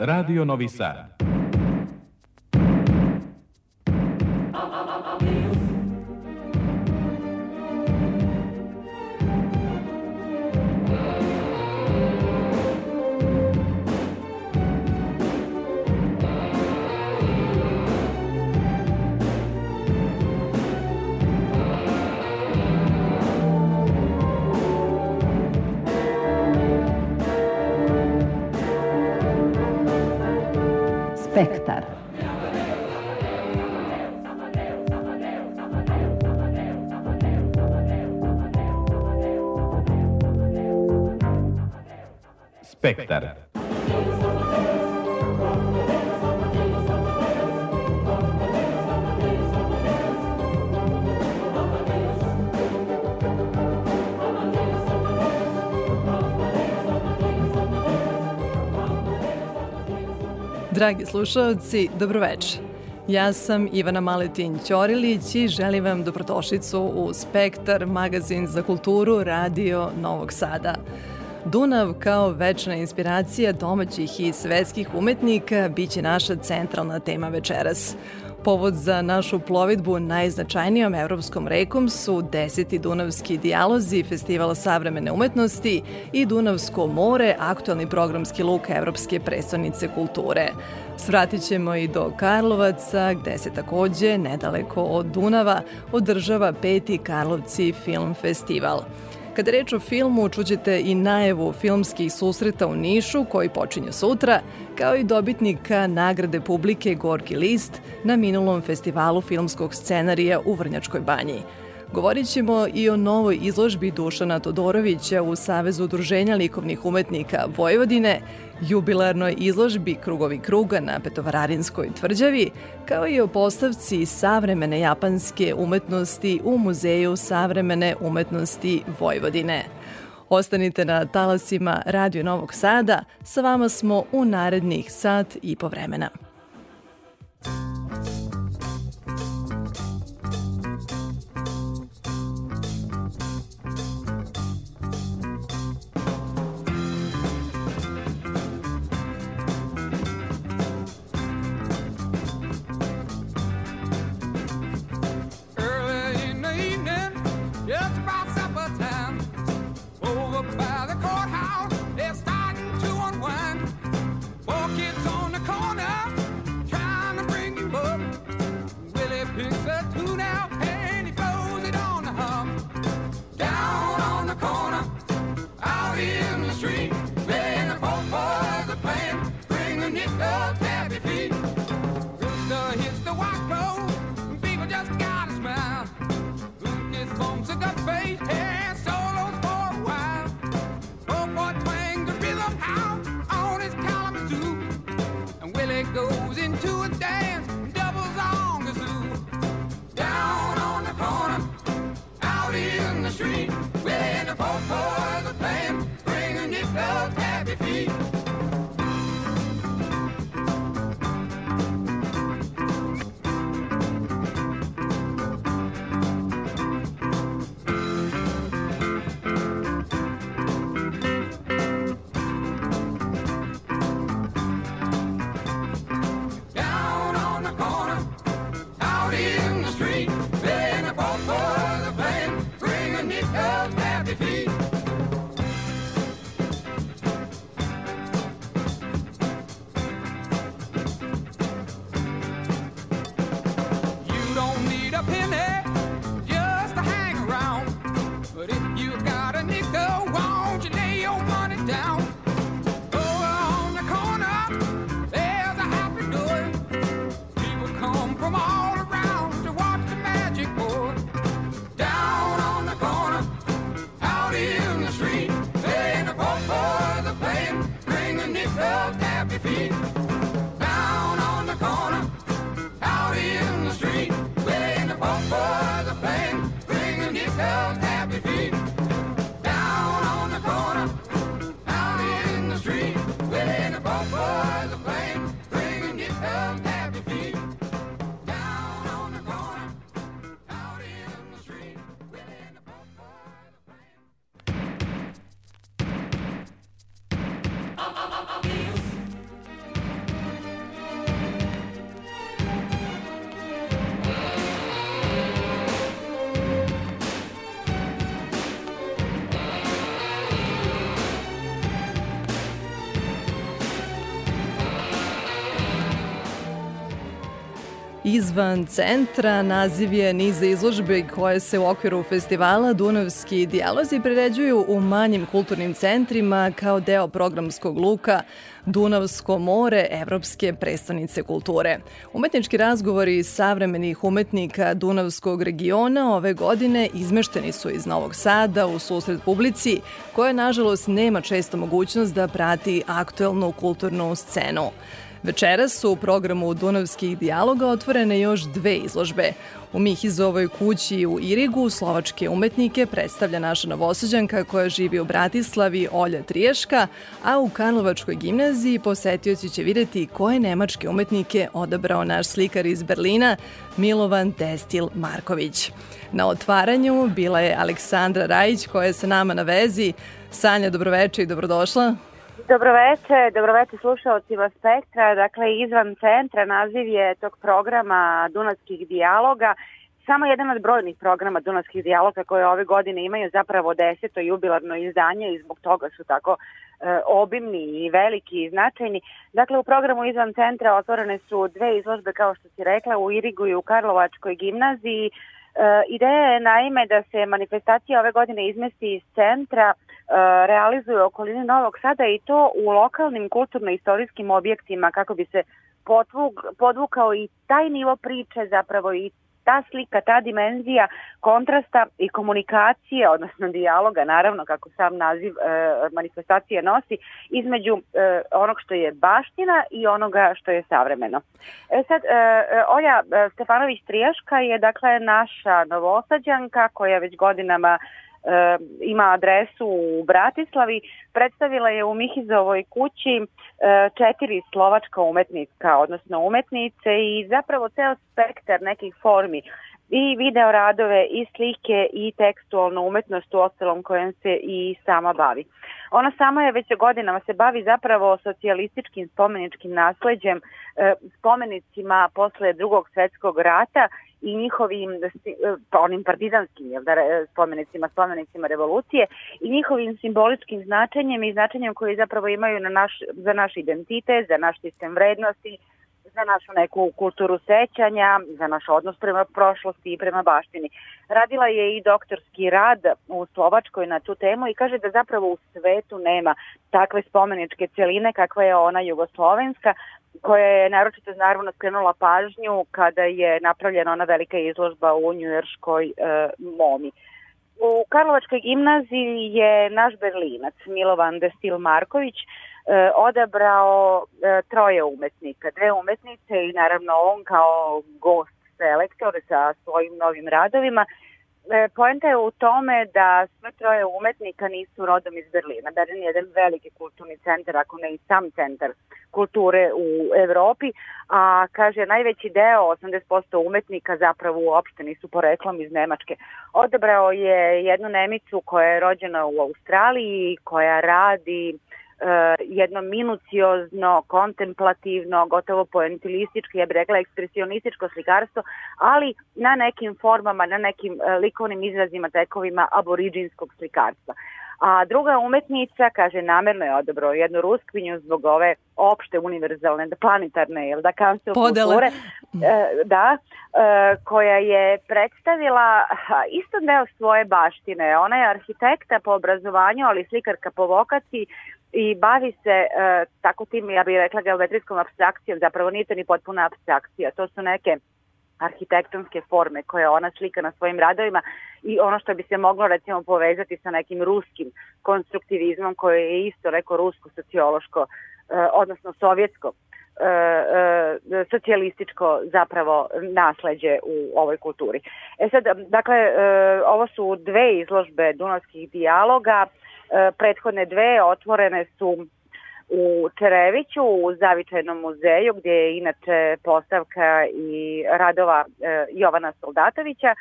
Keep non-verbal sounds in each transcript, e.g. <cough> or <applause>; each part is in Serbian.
Radio Novi Sad. Spektar. Dragi slušalci, dobroveče. Ja sam Ivana Maletin Ćorilić i želim vam dobrodošlicu u Spektar, magazin za kulturu Radio Novog Sada. Dunav kao večna inspiracija domaćih i svetskih umetnika biće naša centralna tema večeras. Povod za našu plovidbu najznačajnijom evropskom rekom su deseti Dunavski dijalozi, festival savremene umetnosti i Dunavsko more, aktualni programski luk Evropske predstavnice kulture. Svratit ćemo i do Karlovaca, gde se takođe, nedaleko od Dunava, održava peti Karlovci film festival. Kada reč o filmu, čućete i najevu filmskih susreta u Nišu, koji počinju sutra, kao i dobitnika nagrade publike Gorki List na minulom festivalu filmskog scenarija u Vrnjačkoj banji. Govorit ćemo i o novoj izložbi Dušana Todorovića u Savezu udruženja likovnih umetnika Vojvodine, jubilarnoj izložbi Krugovi kruga na Petovararinskoj tvrđavi, kao i o postavci savremene japanske umetnosti u Muzeju savremene umetnosti Vojvodine. Ostanite na talasima Radio Novog Sada, sa vama smo u narednih sat i po vremena. In the street, playing the folk boys are playing, bringing it up happy feet. Rooster hits the white road, people just gotta smile. Lucas bumps a gut bass and solos for a while. Oh boy, twang the rhythm out on his Kalamazoo, and Willie goes into a dance, and doubles on the zoo. Down on the corner, out in the street, Willie and the folk boys feet. Izvan centra. Naziv je niza izložbe koje se u okviru festivala Dunavski dijalozi priređuju u manjim kulturnim centrima kao deo programskog luka Dunavsko more Evropske prestonice kulture. Umetnički razgovori savremenih umetnika Dunavskog regiona ove godine izmešteni su iz Novog Sada u susret publici, koja nažalost nema često mogućnost da prati aktuelnu kulturnu scenu. Večeras su u programu Dunavskih dijaloga otvorene još dve izložbe. U Mihizovoj kući u Irigu slovačke umetnike predstavlja naša novosađanka koja živi u Bratislavi Olja Triješka, a u Karlovačkoj gimnaziji posetioci će videti koje nemačke umetnike odabrao naš slikar iz Berlina Milovan Destil Marković. Na otvaranju bila je Aleksandra Rajić koja je sa nama na vezi. Sanja, dobroveče i dobrodošla. Dobroveče, dobroveče slušalcima Spektra. Dakle, izvan centra naziv je tog programa Dunavskih dijaloga. Samo jedan od brojnih programa Dunavskih dijaloga koje ove godine imaju zapravo deseto jubilarno izdanje i zbog toga su tako e, obimni i veliki i značajni. Dakle, u programu izvan centra otvorene su dve izložbe, kao što si rekla, u Irigu i u Karlovačkoj gimnaziji. E, ideja je naime da se manifestacija ove godine izmesti iz centra realizuje u okolini Novog Sada i to u lokalnim kulturno-istorijskim objektima kako bi se potvuk, podvukao i taj nivo priče zapravo i ta slika, ta dimenzija kontrasta i komunikacije, odnosno dijaloga, naravno kako sam naziv e, manifestacije nosi, između e, onog što je baština i onoga što je savremeno. E sad, e, e Olja e, Stefanović Trijaška je dakle naša novosađanka koja već godinama ima adresu u Bratislavi, predstavila je u Mihizovoj kući četiri slovačka umetnika, odnosno umetnice i zapravo ceo spektar nekih formi i video radove i slike i tekstualnu umetnost u ostalom kojem se i sama bavi. Ona sama je već godinama se bavi zapravo socijalističkim spomeničkim nasleđem, spomenicima posle drugog svetskog rata i njihovim pa onim partizanskim jel da, spomenicima, spomenicima revolucije i njihovim simboličkim značenjem i značenjem koje zapravo imaju na naš, za naš identitet, za naš sistem vrednosti, za našu neku kulturu sećanja, za naš odnos prema prošlosti i prema baštini. Radila je i doktorski rad u Slovačkoj na tu temu i kaže da zapravo u svetu nema takve spomeničke celine kakva je ona jugoslovenska, koja je naročito naravno skrenula pažnju kada je napravljena ona velika izložba u njujorškoj e, momi. U Karlovačkoj gimnaziji je naš berlinac Milovan Destil Marković odabrao e, troje umetnika, dve umetnice i naravno on kao gost selektor sa svojim novim radovima E, poenta je u tome da sve troje umetnika nisu rodom iz Berlina. Berlin je jedan veliki kulturni centar, ako ne i sam centar kulture u Evropi, a kaže najveći deo, 80% umetnika zapravo uopšte nisu poreklom iz Nemačke. Odabrao je jednu Nemicu koja je rođena u Australiji, koja radi jedno minuciozno, kontemplativno, gotovo poentilističko, ja bih rekla ekspresionističko slikarstvo, ali na nekim formama, na nekim uh, likovnim izrazima, tekovima aboriđinskog slikarstva. A druga umetnica, kaže, namerno je odabrao jednu ruskvinju zbog ove opšte univerzalne, planetarne, jel da, kancel kulture, e, da, e, koja je predstavila isto deo svoje baštine. Ona je arhitekta po obrazovanju, ali slikarka po vokaciji, i bavi se e, tako tim, ja bih rekla, geometrijskom abstrakcijom, zapravo nije to ni potpuna abstrakcija, to su neke arhitektonske forme koje ona slika na svojim radovima. I ono što bi se moglo recimo povezati sa nekim ruskim konstruktivizmom koje je isto neko rusko sociološko, e, odnosno sovjetsko e, e, socijalističko zapravo nasleđe u ovoj kulturi. E sad, dakle, e, ovo su dve izložbe Dunavskih dijaloga, E, prethodne dve otvorene su u Čereviću, u Zavičajnom muzeju, gdje je inače postavka i radova e, Jovana Soldatovića,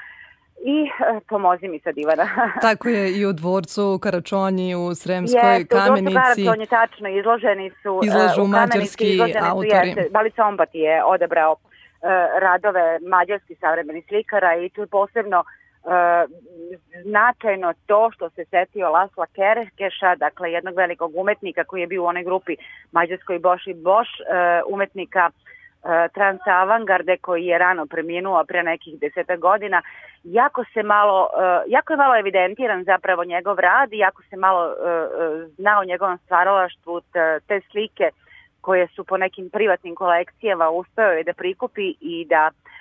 i e, pomozi mi sad Ivana. <laughs> Tako je i u dvorcu Karačonji u Sremskoj jeste, kamenici. Jeste, u dvorcu Karačonji tačno izloženi su Izlažu uh, mađarski autori. Jeste, Balica Ombati je odebrao uh, radove mađarskih savremenih slikara i tu posebno E, značajno to što se setio Lasla Kerekeša, dakle jednog velikog umetnika koji je bio u onoj grupi Mađarskoj Boš i Boš, e, umetnika e, Trans Avangarde koji je rano preminuo pre nekih deseta godina, jako se malo, e, jako je malo evidentiran zapravo njegov rad i jako se malo zna o njegovom stvaralaštvu te slike koje su po nekim privatnim kolekcijama uspeo je da prikupi i da E,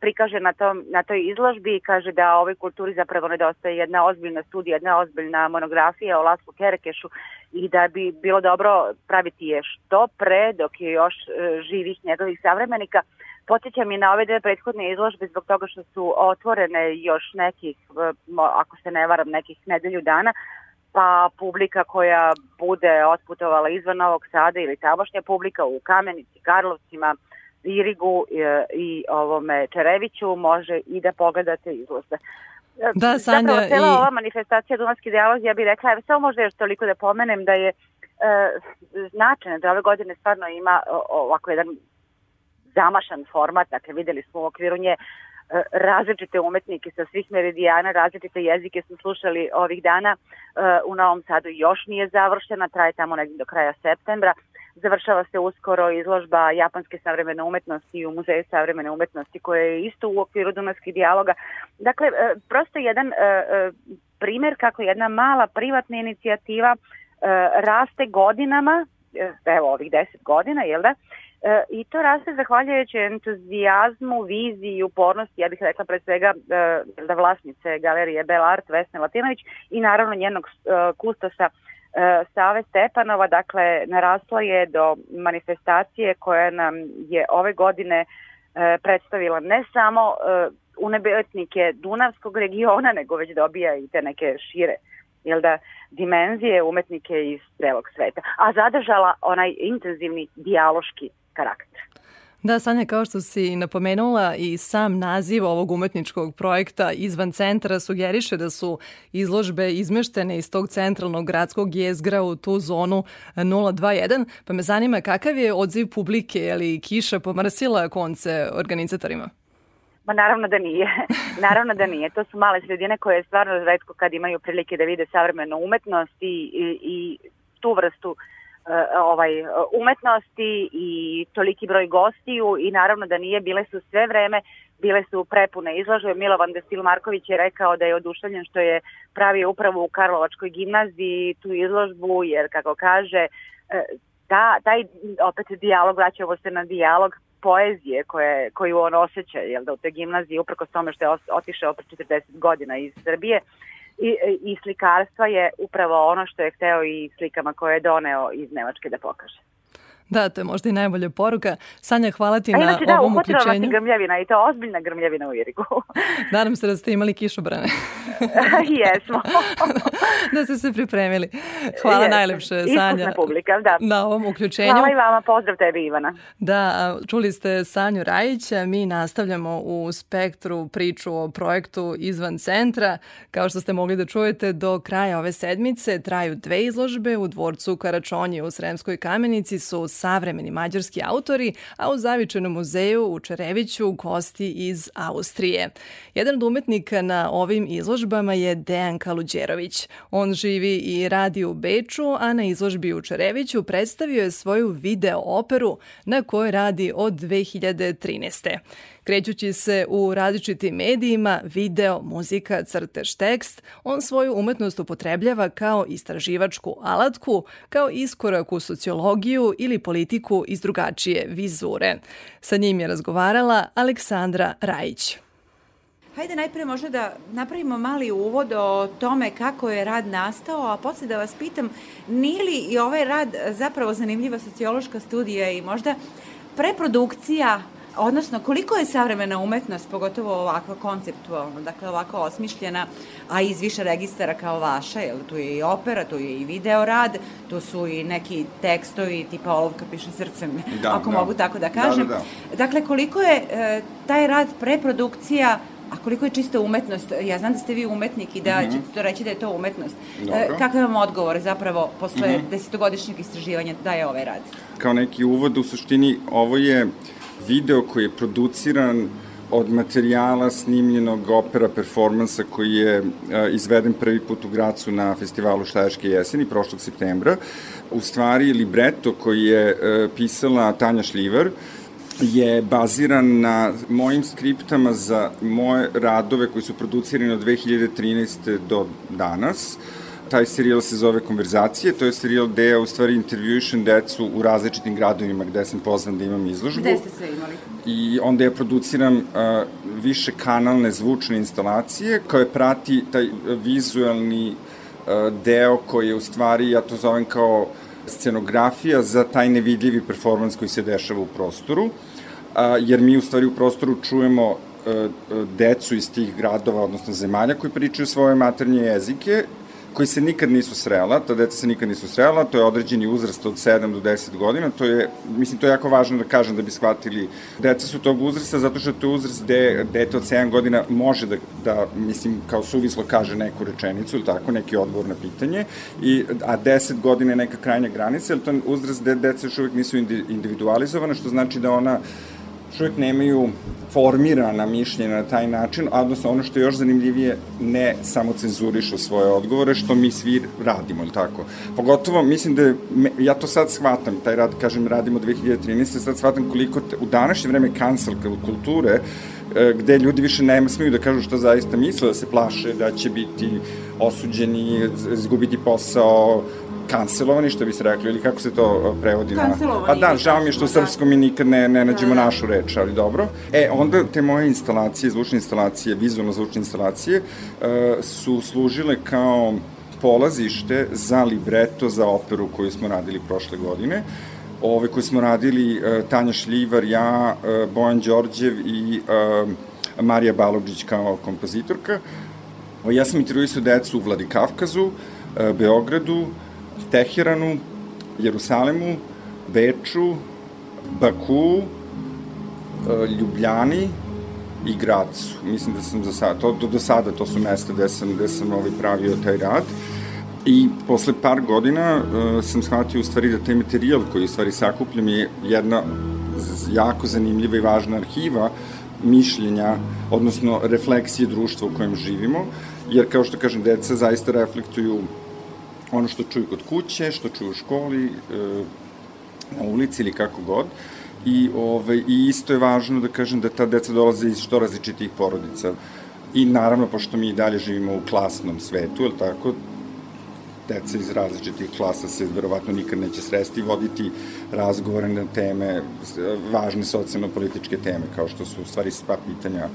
prikaže na, tom, na toj izložbi i kaže da ovoj kulturi zapravo nedostaje jedna ozbiljna studija, jedna ozbiljna monografija o Laslu Kerekešu i da bi bilo dobro praviti je što pre dok je još e, živih njegovih savremenika. Podsjećam i na ove dve prethodne izložbe zbog toga što su otvorene još nekih, e, ako se ne varam, nekih nedelju dana, pa publika koja bude otputovala izvan Novog Sada ili tamošnja publika u Kamenici, Karlovcima, Irigu i, e, i ovome Čereviću može i da pogledate izložbe. Da, Sanja, Zapravo, cela i... ova manifestacija Dunavski dijalog, ja bih rekla, evo samo možda još toliko da pomenem da je e, značajno da ove godine stvarno ima ovako jedan zamašan format, dakle videli smo u okviru nje e, različite umetnike sa svih meridijana, različite jezike smo slušali ovih dana. E, u Novom Sadu još nije završena, traje tamo negdje do kraja septembra. Završava se uskoro izložba japanske savremene umetnosti u Muzeju savremene umetnosti koja je isto u okviru Dunavskih dijaloga. Dakle, e, prosto jedan e, e, primer kako jedna mala privatna inicijativa raste godinama, evo ovih deset godina, jel da? I to raste zahvaljujući entuzijazmu, viziji upornosti, ja bih rekla pre svega da vlasnice galerije Bell Art, Vesne Latinović i naravno njenog kustosa E, Save Stepanova, dakle narasla je do manifestacije koja nam je ove godine e, predstavila ne samo e, unebetnike Dunavskog regiona, nego već dobija i te neke šire jel da, dimenzije umetnike iz celog sveta, a zadržala onaj intenzivni dijaloški karakter. Da, Sanja, kao što si napomenula i sam naziv ovog umetničkog projekta izvan centra sugeriše da su izložbe izmeštene iz tog centralnog gradskog jezgra u tu zonu 021, pa me zanima kakav je odziv publike, je li kiša pomrsila konce organizatorima? Ma naravno da nije. <laughs> naravno da nije. To su male sredine koje stvarno redko kad imaju prilike da vide savremenu umetnost i, i, i tu vrstu E, ovaj umetnosti i toliki broj gostiju i naravno da nije, bile su sve vreme, bile su prepune izložbe. Milovan Desil Marković je rekao da je oduševljen što je pravio upravo u Karlovačkoj gimnaziji tu izložbu, jer kako kaže, e, ta, taj opet dijalog, vraćamo se na dijalog poezije koje, koju on osjeća, jel da u toj gimnaziji, uprko tome što je otišao pre 40 godina iz Srbije, i, i slikarstva je upravo ono što je hteo i slikama koje je doneo iz Nemačke da pokaže. Da, to je možda i najbolja poruka. Sanja, hvala ti A na da, ovom uključenju. Inače da, grmljavina i to ozbiljna grmljavina u Irigu. <laughs> <laughs> Nadam se da ste imali kišobrane. <laughs> Jesmo. da ste se pripremili. Hvala Jesmo. najlepše, Sanja. Iskusna publika, da. Na ovom uključenju. Hvala i vama, pozdrav tebi Ivana. Da, čuli ste Sanju Rajića, mi nastavljamo u spektru priču o projektu izvan centra. Kao što ste mogli da čujete, do kraja ove sedmice traju dve izložbe u dvorcu Karačonje u Sremskoj kamenici su savremeni mađarski autori, a u Zavičenom muzeju u Čereviću gosti iz Austrije. Jedan od umetnika na ovim izložbama je Dejan Kaluđerović. On živi i radi u Beču, a na izložbi u Čereviću predstavio je svoju video operu na kojoj radi od 2013. Krećući se u različitim medijima, video, muzika, crtež, tekst, on svoju umetnost upotrebljava kao istraživačku alatku, kao iskorak u sociologiju ili politiku iz drugačije vizure. Sa njim je razgovarala Aleksandra Rajić. Hajde najpre možda da napravimo mali uvod o tome kako je rad nastao, a posle da vas pitam, nije li i ovaj rad zapravo zanimljiva sociološka studija i možda preprodukcija odnosno koliko je savremena umetnost, pogotovo ovakva konceptualna, dakle ovako osmišljena, a iz više registara kao vaša, jer tu je i opera, tu je i video rad, tu su i neki tekstovi tipa olovka piše srcem, da, ako da. mogu tako da kažem. Da, da, da. Dakle, koliko je e, taj rad preprodukcija A koliko je čista umetnost? Ja znam da ste vi umetnik i da mm -hmm. ćete to reći da je to umetnost. Dobro. E, kakav vam odgovor zapravo posle mm -hmm. desetogodišnjeg istraživanja daje ovaj rad? Kao neki uvod, u suštini, ovo je video koji je produciran od materijala snimljenog opera performansa koji je uh, izveden prvi put u Gracu na festivalu Štajerske jeseni prošlog septembra. U stvari libreto koji je uh, pisala Tanja Šljivar, je baziran na mojim skriptama za moje radove koji su producirani od 2013. do danas. Taj serijal se zove Konverzacije, to je serijal gde ja u stvari intervjušem decu u različitim gradovima gde sam pozvan da imam izložbu. Gde ste sve imali? I onda ja produciram uh, više kanalne zvučne instalacije koje prati taj vizualni uh, deo koji je u stvari, ja to zovem kao scenografija za taj nevidljivi performans koji se dešava u prostoru, a, jer mi u stvari u prostoru čujemo e, e, decu iz tih gradova, odnosno zemalja koji pričaju svoje maternje jezike koji se nikad nisu srela, ta deca se nikad nisu srela, to je određeni uzrast od 7 do 10 godina, to je, mislim, to je jako važno da kažem da bi shvatili, deca su tog uzrasta zato što to je uzrast gde dete od 7 godina može da, da mislim, kao suvislo kaže neku rečenicu ili tako, neki odgovor na pitanje, i, a 10 godina je neka krajnja granica, jer to je uzrast gde deca još uvek nisu individualizovane, što znači da ona još uvijek nemaju formirana mišljenja na taj način, odnosno ono što je još zanimljivije, ne samo cenzurišu svoje odgovore, što mi svi radimo, ili tako? Pogotovo, mislim da, je, ja to sad shvatam, taj rad, kažem, radimo 2013. Sad shvatam koliko te, u današnje vreme cancel kulture, e, gde ljudi više nema smiju da kažu što zaista misle, da se plaše da će biti osuđeni, izgubiti posao, kancelovani, što bi se rekli, ili kako se to prevodi na... Pa da, žao mi je što u da. srpskom mi nikad ne, ne nađemo da, da. našu reč, ali dobro. E, onda te moje instalacije, zvučne instalacije, vizualno zvučne instalacije, uh, su služile kao polazište za libreto za operu koju smo radili prošle godine ove koje smo radili uh, Tanja Šljivar, ja, Bojan Đorđev i Marija Balogđić kao kompozitorka. Ja sam intervjuisao decu u Vladikavkazu, Beogradu, Teheranu, Jerusalemu, Beču, Baku, e, Ljubljani i Gracu. Mislim da sam za sada, to, do, do sada to su mesta gde sam, gde sam ovaj pravio taj rad. I posle par godina uh, sam shvatio u stvari da taj materijal koji u stvari sakupljam je jedna jako zanimljiva i važna arhiva mišljenja, odnosno refleksije društva u kojem živimo, jer kao što kažem, deca zaista reflektuju ono što čuju kod kuće, što čuju u školi, e, na ulici ili kako god. I, ovaj, I isto je važno da kažem da ta deca dolaze iz što različitih porodica. I naravno, pošto mi i dalje živimo u klasnom svetu, je tako, deca iz različitih klasa se verovatno nikad neće sresti i voditi razgovore na teme, važne socijalno-političke teme, kao što su u stvari sva pitanja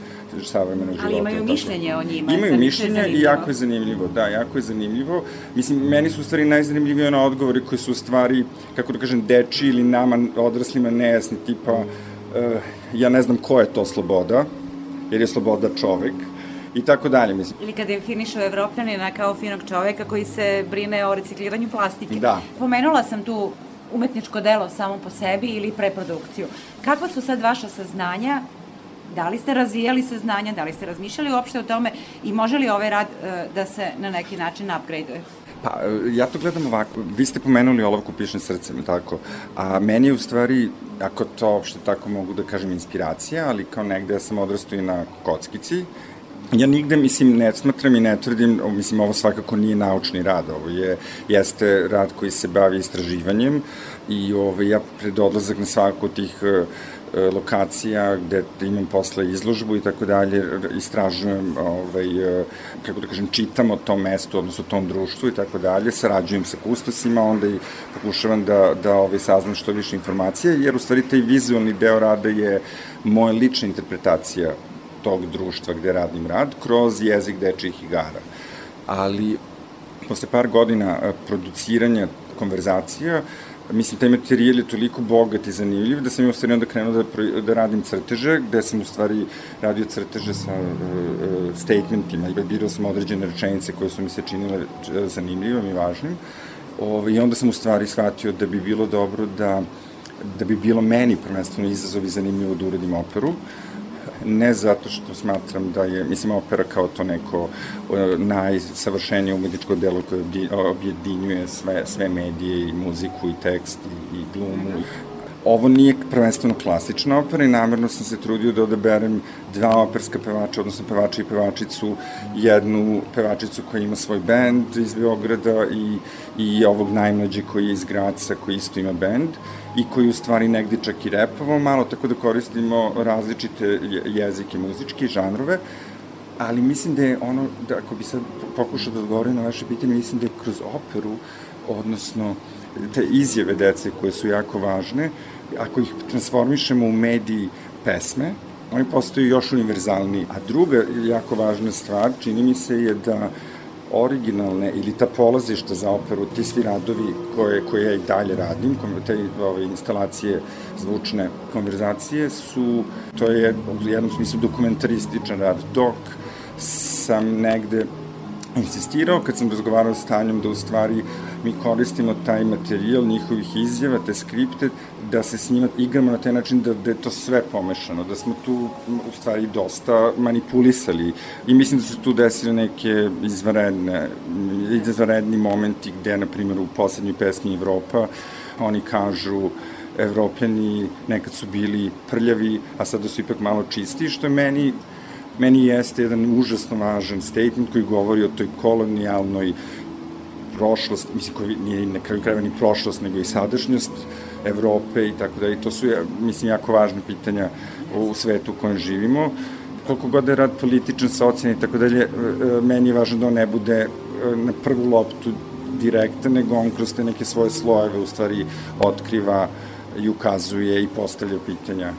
savremenog života. Ali imaju mišljenje o njima. Imaju mišljenje i jako je zanimljivo, da, jako je zanimljivo. Mislim, meni su u stvari najzanimljivije na odgovori koji su u stvari, kako da kažem, deči ili nama odraslima nejasni, tipa, uh, ja ne znam ko je to sloboda, jer je sloboda čovek, i tako dalje. Mislim. Ili kada definišu Evropljanina kao finog čoveka koji se brine o recikliranju plastike. Da. Pomenula sam tu umetničko delo samo po sebi ili preprodukciju. Kakva su sad vaša saznanja Da li ste razvijali saznanja, da li ste razmišljali uopšte o tome i može li ovaj rad uh, da se na neki način upgrade-uje? Pa, ja to gledam ovako, vi ste pomenuli olovku pišne srcem, tako, a meni je u stvari, ako to uopšte tako mogu da kažem, inspiracija, ali kao negde ja sam odrastao i na kockici, Ja nigde, mislim, ne smatram i ne tvrdim, mislim, ovo svakako nije naučni rad, ovo je, jeste rad koji se bavi istraživanjem i ovo, ja pred odlazak na svaku od tih e, e, lokacija gde imam posle izložbu i tako dalje, istražujem, ovaj, kako da kažem, čitam o tom mestu, odnosno o tom društvu i tako dalje, sarađujem sa kustosima, onda i pokušavam da, da ovaj, saznam što više informacije, jer u stvari taj vizualni deo rada je moja lična interpretacija tog društva gde radim rad kroz jezik dečijih igara. Ali posle par godina e, produciranja konverzacija, mislim, taj materijal je toliko bogat i zanimljiv da sam je u stvari onda krenuo da, da radim crteže, gde sam u stvari radio crteže sa uh, statementima i birao sam određene rečenice koje su mi se činile zanimljivom i važnim. Ove, I onda sam u stvari shvatio da bi bilo dobro da da bi bilo meni prvenstveno izazov i zanimljivo da uradim operu, ne zato što smatram da je, mislim, opera kao to neko e, najsavršenije umetničko delo koje objedinjuje sve, sve medije i muziku i tekst i, i glumu, Ovo nije prvenstveno klasična opera i namerno sam se trudio da odaberem dva operska pevača, odnosno pevača i pevačicu, jednu pevačicu koja ima svoj bend iz Beograda i, i ovog najmlađe koji je iz Graca, koji isto ima bend i koji u stvari negde čak i repovao malo, tako da koristimo različite jezike muzičke, žanrove, ali mislim da je ono, da ako bi sad pokušao da odgovorim na vaše pitanje, mislim da je kroz operu, odnosno te izjave dece koje su jako važne, ako ih transformišemo u mediji pesme, oni postaju još univerzalniji. A druga jako važna stvar, čini mi se, je da originalne ili ta polazišta za operu, ti svi radovi koje, koje ja i dalje radim, te ove, instalacije zvučne konverzacije su, to je u jednom smislu dokumentarističan rad, dok sam negde insistirao kad sam razgovarao s Tanjom da u stvari mi koristimo taj materijal njihovih izjava, te skripte, da se s njima igramo na taj način da, da je to sve pomešano, da smo tu u stvari dosta manipulisali. I mislim da su tu desile neke izvaredne, izvaredni momenti gde, na primjer, u poslednjoj pesmi Evropa oni kažu evropljani nekad su bili prljavi, a sada su ipak malo čisti, što je meni meni jeste jedan užasno važan statement koji govori o toj kolonijalnoj prošlost, mislim, koji nije na kraju krajeva ni prošlost, nego i sadašnjost Evrope i tako da i to su, mislim, jako važne pitanja u svetu u kojem živimo. Koliko god je rad političan, socijalni i tako dalje, e, e, meni je važno da on ne bude e, na prvu loptu direktan, nego on kroz te neke svoje slojeve u stvari otkriva i ukazuje i postavlja pitanja.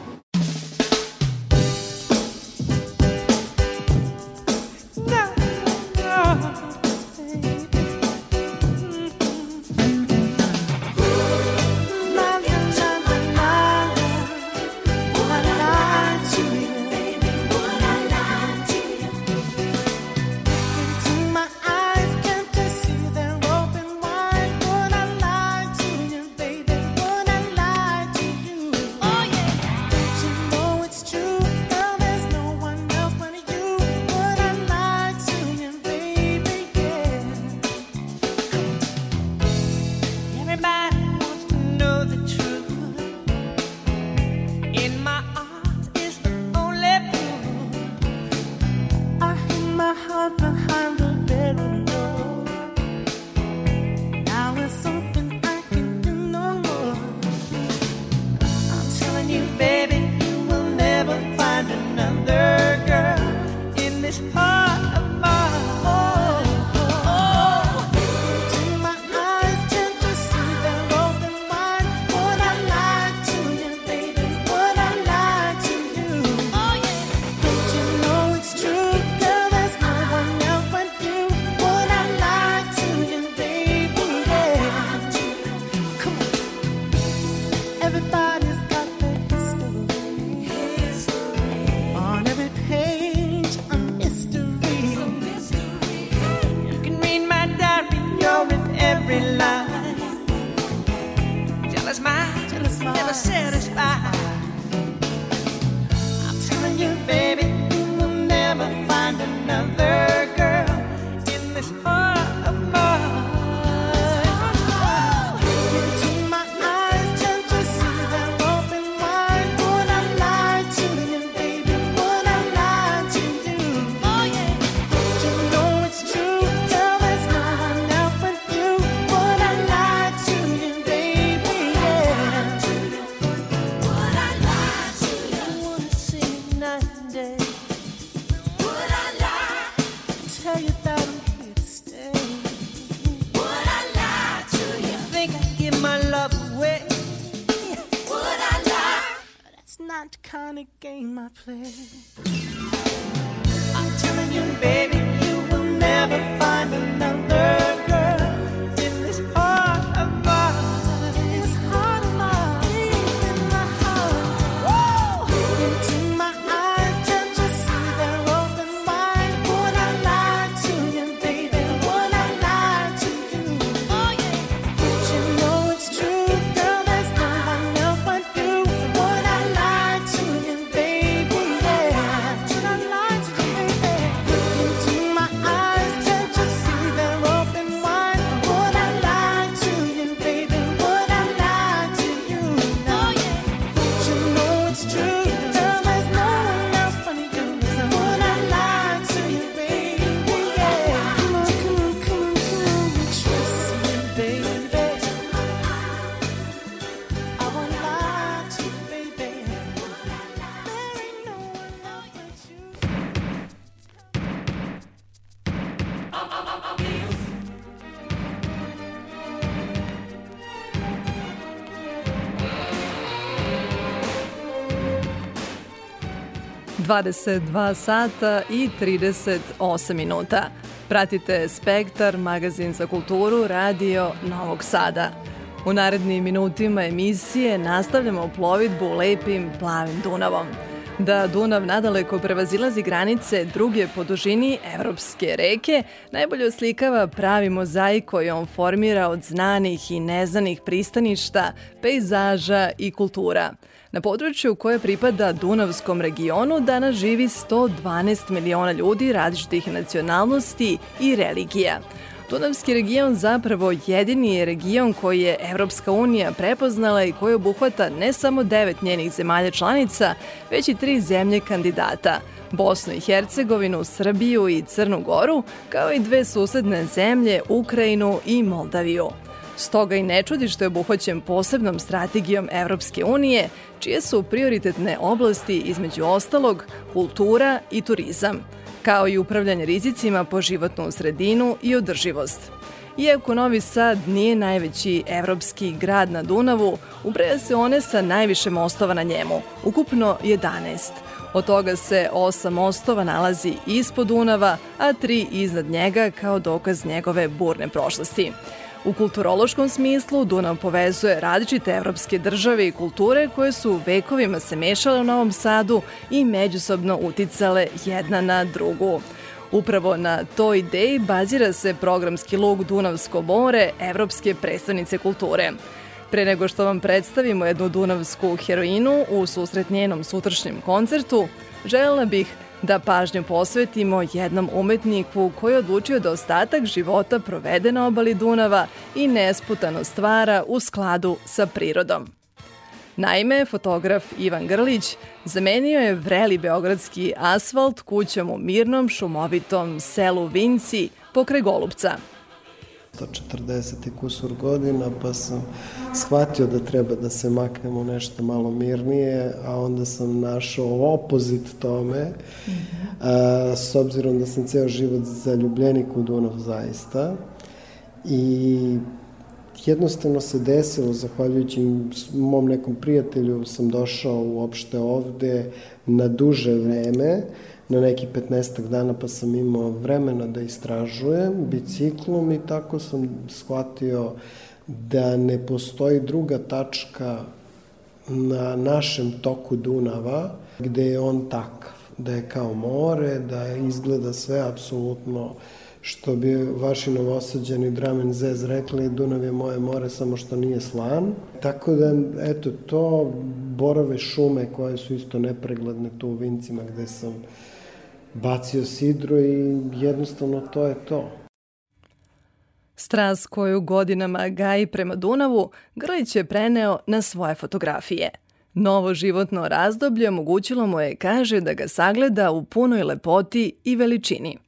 22 sata i 38 minuta. Pratite Spektar, magazin za kulturu, radio Novog Sada. U narednim minutima emisije nastavljamo plovidbu lepim plavim Dunavom. Da Dunav nadaleko prevazilazi granice druge po dužini evropske reke, najbolje oslikava pravi mozaik koji on formira od znanih i neznanih pristaništa, pejzaža i kultura. Na području koje pripada Dunavskom regionu danas živi 112 miliona ljudi različitih nacionalnosti i religija. Dunavski region zapravo jedini je region koji je Evropska unija prepoznala i koji obuhvata ne samo devet njenih zemalja članica, već i tri zemlje kandidata – Bosnu i Hercegovinu, Srbiju i Crnu Goru, kao i dve susedne zemlje, Ukrajinu i Moldaviju. Stoga i ne čudi što je obuhvaćen posebnom strategijom Evropske unije, čije su prioritetne oblasti između ostalog kultura i turizam – kao i upravljanje rizicima po životnu sredinu i održivost. Iako Novi Sad nije najveći evropski grad na Dunavu, ubraja se one sa najviše mostova na njemu, ukupno 11. Od toga se osam mostova nalazi ispod Dunava, a tri iznad njega kao dokaz njegove burne prošlosti. U kulturološkom smislu Dunav povezuje različite evropske države i kulture koje su vekovima se mešale u Novom Sadu i međusobno uticale jedna na drugu. Upravo na toj ideji bazira se programski log Dunavsko more Evropske predstavnice kulture. Pre nego što vam predstavimo jednu dunavsku heroinu u susret njenom sutrašnjem koncertu, želela bih da pažnju posvetimo jednom umetniku koji je odlučio da ostatak života provede na obali Dunava i nesputano stvara u skladu sa prirodom. Naime, fotograf Ivan Grlić zamenio je vreli beogradski asfalt kućom u mirnom šumovitom selu Vinci pokraj Golubca – 140 i kusur godina, pa sam shvatio da treba da se maknem u nešto malo mirnije, a onda sam našao opozit tome, -hmm. a, s obzirom da sam ceo život zaljubljenik u Dunav zaista. I jednostavno se desilo, zahvaljujući mom nekom prijatelju, sam došao uopšte ovde na duže vreme, na neki 15 dana pa sam imao vremena da istražujem biciklom i tako sam shvatio da ne postoji druga tačka na našem toku Dunava gde je on takav, da je kao more, da izgleda sve apsolutno što bi vaši novosađani Dramen Zez rekli, Dunav je moje more, samo što nije slan. Tako da, eto, to borove šume koje su isto nepregledne tu u Vincima gde sam bacio sidro i jednostavno to je to. Strast koju godinama gaji prema Dunavu, Grlić je preneo na svoje fotografije. Novo životno razdoblje omogućilo mu je, kaže, da ga sagleda u punoj lepoti i veličini –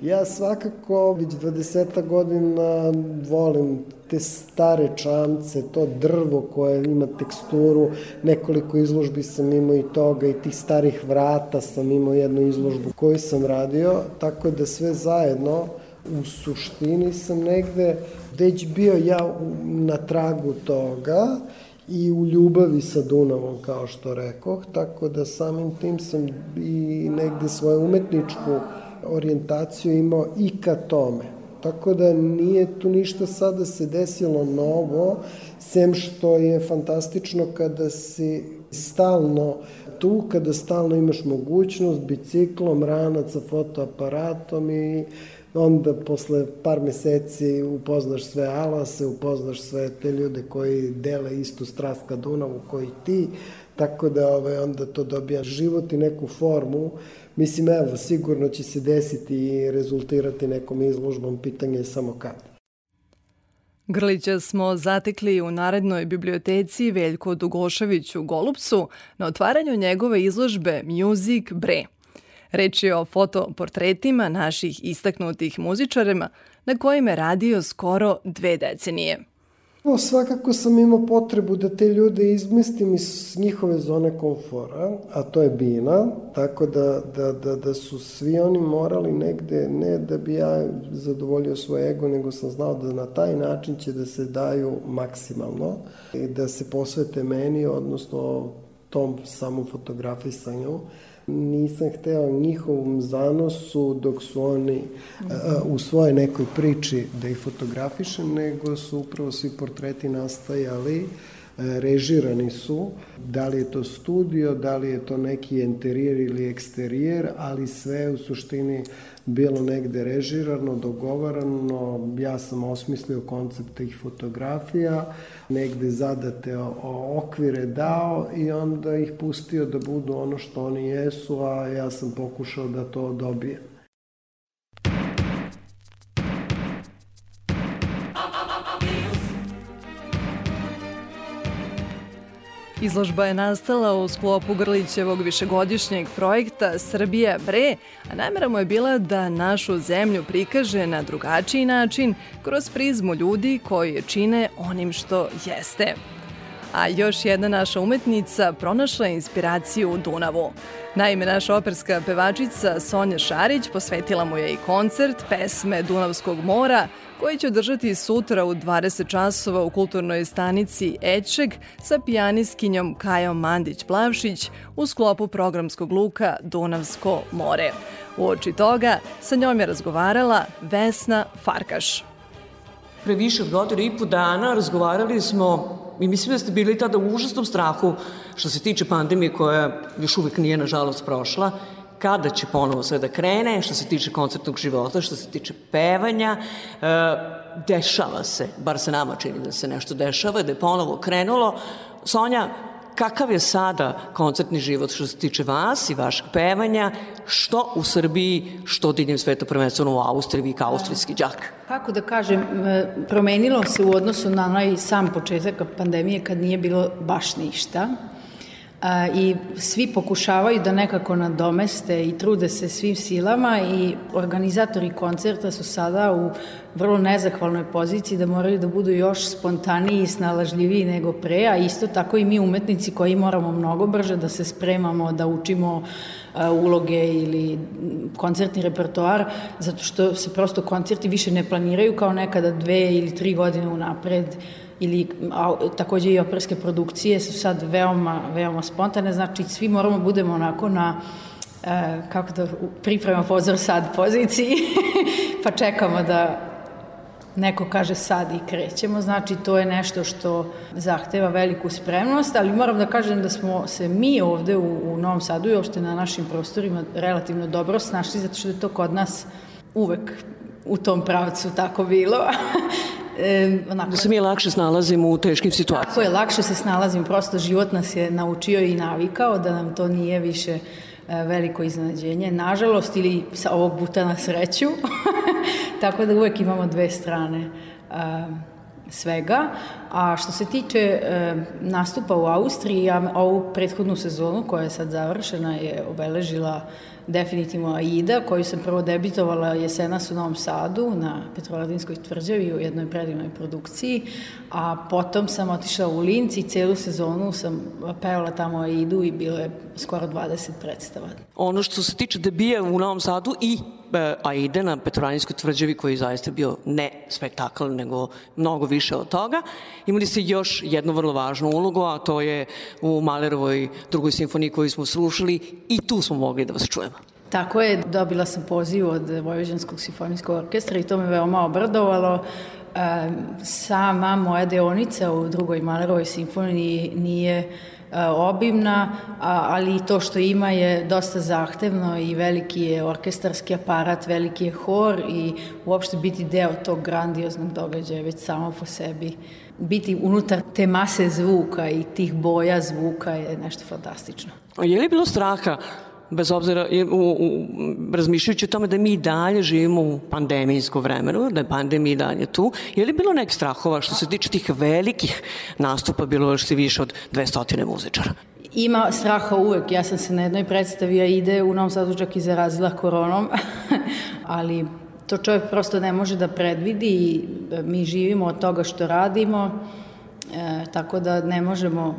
Ja svakako već 20 godina volim te stare čamce, to drvo koje ima teksturu, nekoliko izložbi sam imao i toga i tih starih vrata sam imao jednu izložbu koju sam radio, tako da sve zajedno u suštini sam negde već bio ja na tragu toga i u ljubavi sa Dunavom, kao što rekoh, tako da samim tim sam i negde svoju umetničku orijentaciju imao i ka tome. Tako da nije tu ništa sada se desilo novo, sem što je fantastično kada si stalno tu, kada stalno imaš mogućnost biciklom, ranaca, fotoaparatom i onda posle par meseci upoznaš sve alase, upoznaš sve te ljude koji dele istu strast ka Dunavu koji ti, tako da ovaj, onda to dobija život i neku formu Mislim, evo, sigurno će se desiti i rezultirati nekom izložbom, pitanje je samo kad. Grlića smo zatekli u narednoj biblioteci Veljko Dugošević u Golubcu na otvaranju njegove izložbe Music Bre. Reč je o fotoportretima naših istaknutih muzičarima na kojima je radio skoro dve decenije. No, svakako sam imao potrebu da te ljude izmestim iz njihove zone komfora, a to je Bina, tako da, da, da, da su svi oni morali negde, ne da bi ja zadovoljio svoj ego, nego sam znao da na taj način će da se daju maksimalno i da se posvete meni, odnosno tom samom fotografisanju. Nisam hteo njihovom zanosu dok su oni uh, u svojoj nekoj priči da ih fotografišem, nego su upravo svi portreti nastajali uh, režirani su, da li je to studio, da li je to neki interijer ili eksterijer, ali sve u suštini bilo negde režirano, dogovarano, ja sam osmislio koncept tih fotografija, negde zadate okvire dao i onda ih pustio da budu ono što oni jesu, a ja sam pokušao da to dobijem. Izložba je nastala u sklopu Grlićevog višegodišnjeg projekta Srbija Bre, a namera mu je bila da našu zemlju prikaže na drugačiji način kroz prizmu ljudi koji je čine onim što jeste. A još jedna naša umetnica pronašla inspiraciju u Dunavu. Naime, naša operska pevačica Sonja Šarić posvetila mu je i koncert pesme Dunavskog mora, koji će održati sutra u 20 časova u kulturnoj stanici Ečeg sa pijaniskinjom Kajom Mandić-Plavšić u sklopu programskog luka Dunavsko more. U oči toga sa njom je razgovarala Vesna Farkaš. Pre više od godinu i po dana razgovarali smo i mislim da ste bili tada u užasnom strahu što se tiče pandemije koja još uvek nije nažalost prošla kada će ponovo sve da krene, što se tiče koncertnog života, što se tiče pevanja, e, dešava se, bar se nama čini da se nešto dešava, da je ponovo krenulo. Sonja, kakav je sada koncertni život što se tiče vas i vašeg pevanja, što u Srbiji, što diljem sveta, prvenstveno u Austriji, vi kao austrijski džak? Kako da kažem, e, promenilo se u odnosu na onaj sam početak pandemije kad nije bilo baš ništa i svi pokušavaju da nekako nadomeste i trude se svim silama i organizatori koncerta su sada u vrlo nezahvalnoj poziciji da moraju da budu još spontaniji i snalažljiviji nego pre, a isto tako i mi umetnici koji moramo mnogo brže da se spremamo, da učimo uloge ili koncertni repertoar, zato što se prosto koncerti više ne planiraju kao nekada dve ili tri godine unapred, ili a, takođe i operske produkcije su sad veoma, veoma spontane, znači svi moramo budemo onako na e, kako da priprema pozor sad poziciji, <laughs> pa čekamo da neko kaže sad i krećemo, znači to je nešto što zahteva veliku spremnost, ali moram da kažem da smo se mi ovde u, u Novom Sadu i uopšte na našim prostorima relativno dobro snašli, zato što je to kod nas uvek u tom pravcu tako bilo. <laughs> E, onako, da se mi lakše snalazimo u teškim situacijama. Tako je, lakše se snalazimo, prosto život nas je naučio i navikao da nam to nije više e, veliko iznenađenje. Nažalost, ili sa ovog puta na sreću, <laughs> tako da uvek imamo dve strane e, svega. A što se tiče e, nastupa u Austriji, ja ovu prethodnu sezonu koja je sad završena je obeležila definitivno Aida, koju sam prvo debitovala jesenas u Novom Sadu na Petrovaradinskoj tvrđavi u jednoj predivnoj produkciji, a potom sam otišla u Linci i celu sezonu sam pevala tamo Aidu i bilo je skoro 20 predstava. Ono što se tiče debija u Novom Sadu i e, Aide na Petrovaradinskoj tvrđavi koji je zaista bio ne spektakl, nego mnogo više od toga. Imali ste još jednu vrlo važnu ulogu, a to je u Malerovoj drugoj simfoniji koju smo slušali i tu smo mogli da vas čujemo. Tako je, dobila sam poziv od Vojvođanskog simfonijskog orkestra i to me veoma obradovalo. Sama moja deonica u drugoj Malerovoj simfoniji nije obimna, ali i to što ima je dosta zahtevno i veliki je orkestarski aparat, veliki je hor i uopšte biti deo tog grandioznog događaja već samo po sebi biti unutar te mase zvuka i tih boja zvuka je nešto fantastično. Je li bilo straha bez obzira u, u, razmišljajući o tome da mi dalje živimo u pandemijsko vremenu, da je pandemija i dalje tu, je li bilo nek strahova što se tiče tih velikih nastupa, bilo još više od 200 muzičara? Ima straha uvek. Ja sam se na jednoj predstavi, ide u Novom Sadu čak i zarazila koronom, <laughs> ali to čovjek prosto ne može da predvidi i mi živimo od toga što radimo, e, tako da ne možemo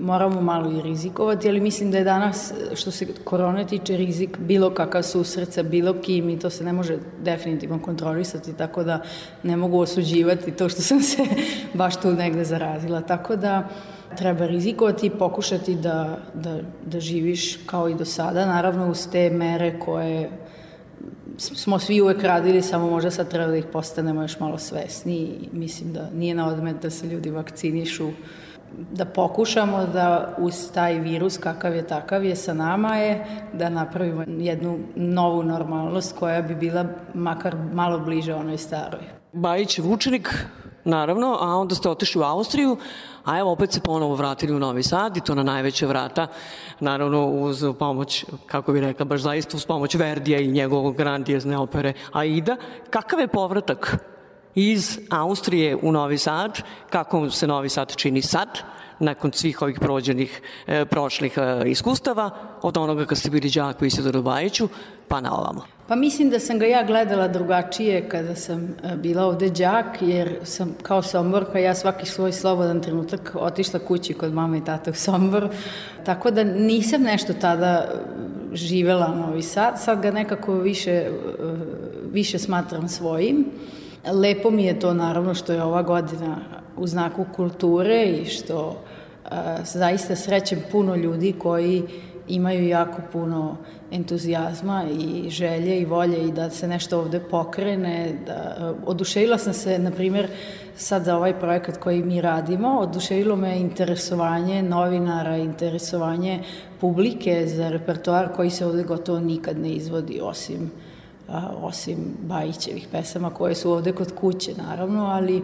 moramo malo i rizikovati, ali mislim da je danas, što se korone tiče, rizik bilo kakav susret sa bilo kim i to se ne može definitivno kontrolisati, tako da ne mogu osuđivati to što sam se <laughs> baš tu negde zarazila. Tako da treba rizikovati i pokušati da, da, da živiš kao i do sada, naravno uz te mere koje smo svi uvek radili, samo možda sad treba da ih postanemo još malo svesni i mislim da nije na odmet da se ljudi vakcinišu da pokušamo da uz taj virus kakav je takav je sa nama je da napravimo jednu novu normalnost koja bi bila makar malo bliže onoj staroj. Bajić je učenik, naravno, a onda ste otišli u Austriju, a evo opet se ponovo vratili u Novi Sad i to na najveće vrata, naravno uz pomoć, kako bi rekla, baš zaista uz pomoć Verdija i njegovog grandijezne opere Aida. Kakav je povratak iz Austrije u Novi Sad, kako se Novi Sad čini sad, nakon svih ovih prođenih e, prošlih e, iskustava, od onoga kad ste bili džak u Isidoru Bajiću, pa na ovamo. Pa mislim da sam ga ja gledala drugačije kada sam e, bila ovde đak, jer sam kao Somborka, ja svaki svoj slobodan trenutak otišla kući kod mama i tata u Sombor, tako da nisam nešto tada živela Novi Sad, sad ga nekako više, e, više smatram svojim. Lepo mi je to naravno što je ova godina u znaku kulture i što a, zaista srećem puno ljudi koji imaju jako puno entuzijazma i želje i volje i da se nešto ovde pokrene. Da, oduševila sam se, na primjer, sad za ovaj projekat koji mi radimo, oduševilo me interesovanje novinara, interesovanje publike za repertoar koji se ovde gotovo nikad ne izvodi, osim a, osim Bajićevih pesama koje su ovde kod kuće, naravno, ali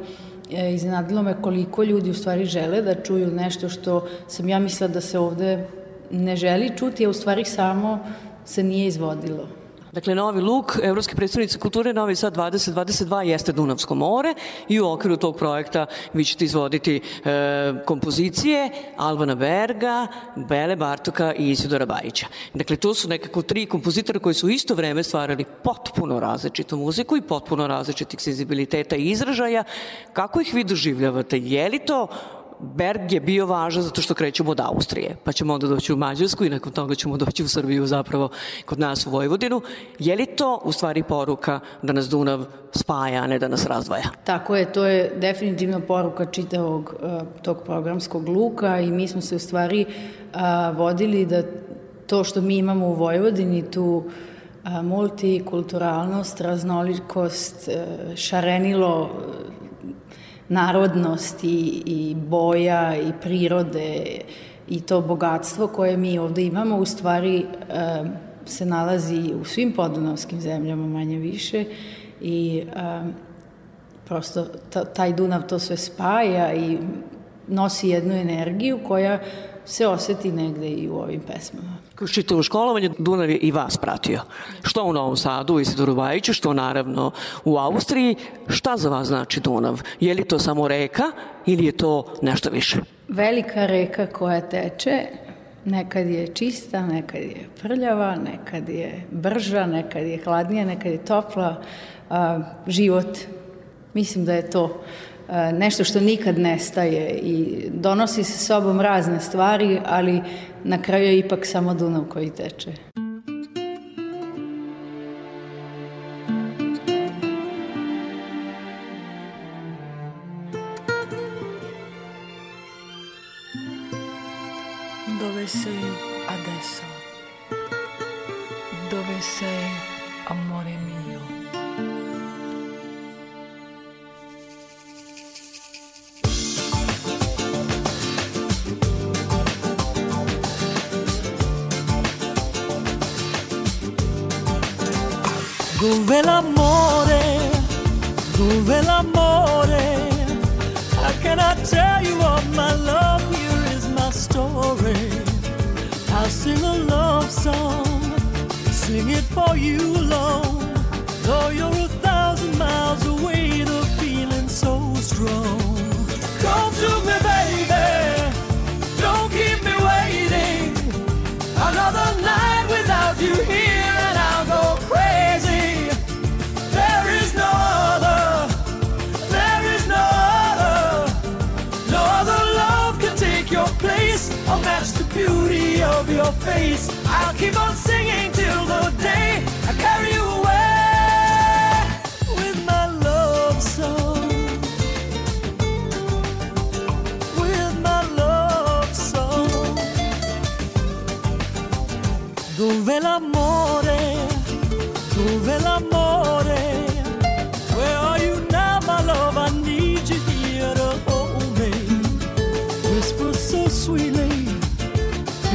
e, iznadilo me koliko ljudi u stvari žele da čuju nešto što sam ja mislila da se ovde ne želi čuti, a u stvari samo se nije izvodilo. Dakle, Novi Luk, Evropske predstavnice kulture Novi Sad 2022 jeste Dunavsko more i u okviru tog projekta vi ćete izvoditi e, kompozicije Alvana Berga, Bele Bartoka i Isidora Bajića. Dakle, to su nekako tri kompozitora koji su isto vreme stvarali potpuno različitu muziku i potpuno različitih senzibiliteta i izražaja. Kako ih vi doživljavate? Je li to Berg je bio važan zato što krećemo od Austrije, pa ćemo onda doći u Mađarsku i nakon toga ćemo doći u Srbiju zapravo kod nas u Vojvodinu. Je li to u stvari poruka da nas Dunav spaja, a ne da nas razdvaja? Tako je, to je definitivno poruka čitavog uh, tog programskog luka i mi smo se u stvari uh, vodili da to što mi imamo u Vojvodini, tu uh, multikulturalnost, raznolikost, šarenilo narodnost i, i boja i prirode i to bogatstvo koje mi ovde imamo u stvari e, se nalazi u svim podunavskim zemljama manje više i e, prosto taj Dunav to sve spaja i nosi jednu energiju koja se oseti negde i u ovim pesmama. Kroz čitavo školovanje Dunav je i vas pratio. Što u Novom Sadu, Isidoru Bajiću, što naravno u Austriji. Šta za vas znači Dunav? Je li to samo reka ili je to nešto više? Velika reka koja teče, nekad je čista, nekad je prljava, nekad je brža, nekad je hladnija, nekad je topla. A, život, mislim da je to nešto što nikad nestaje i donosi se sobom razne stvari, ali na kraju je ipak samo Dunav koji teče.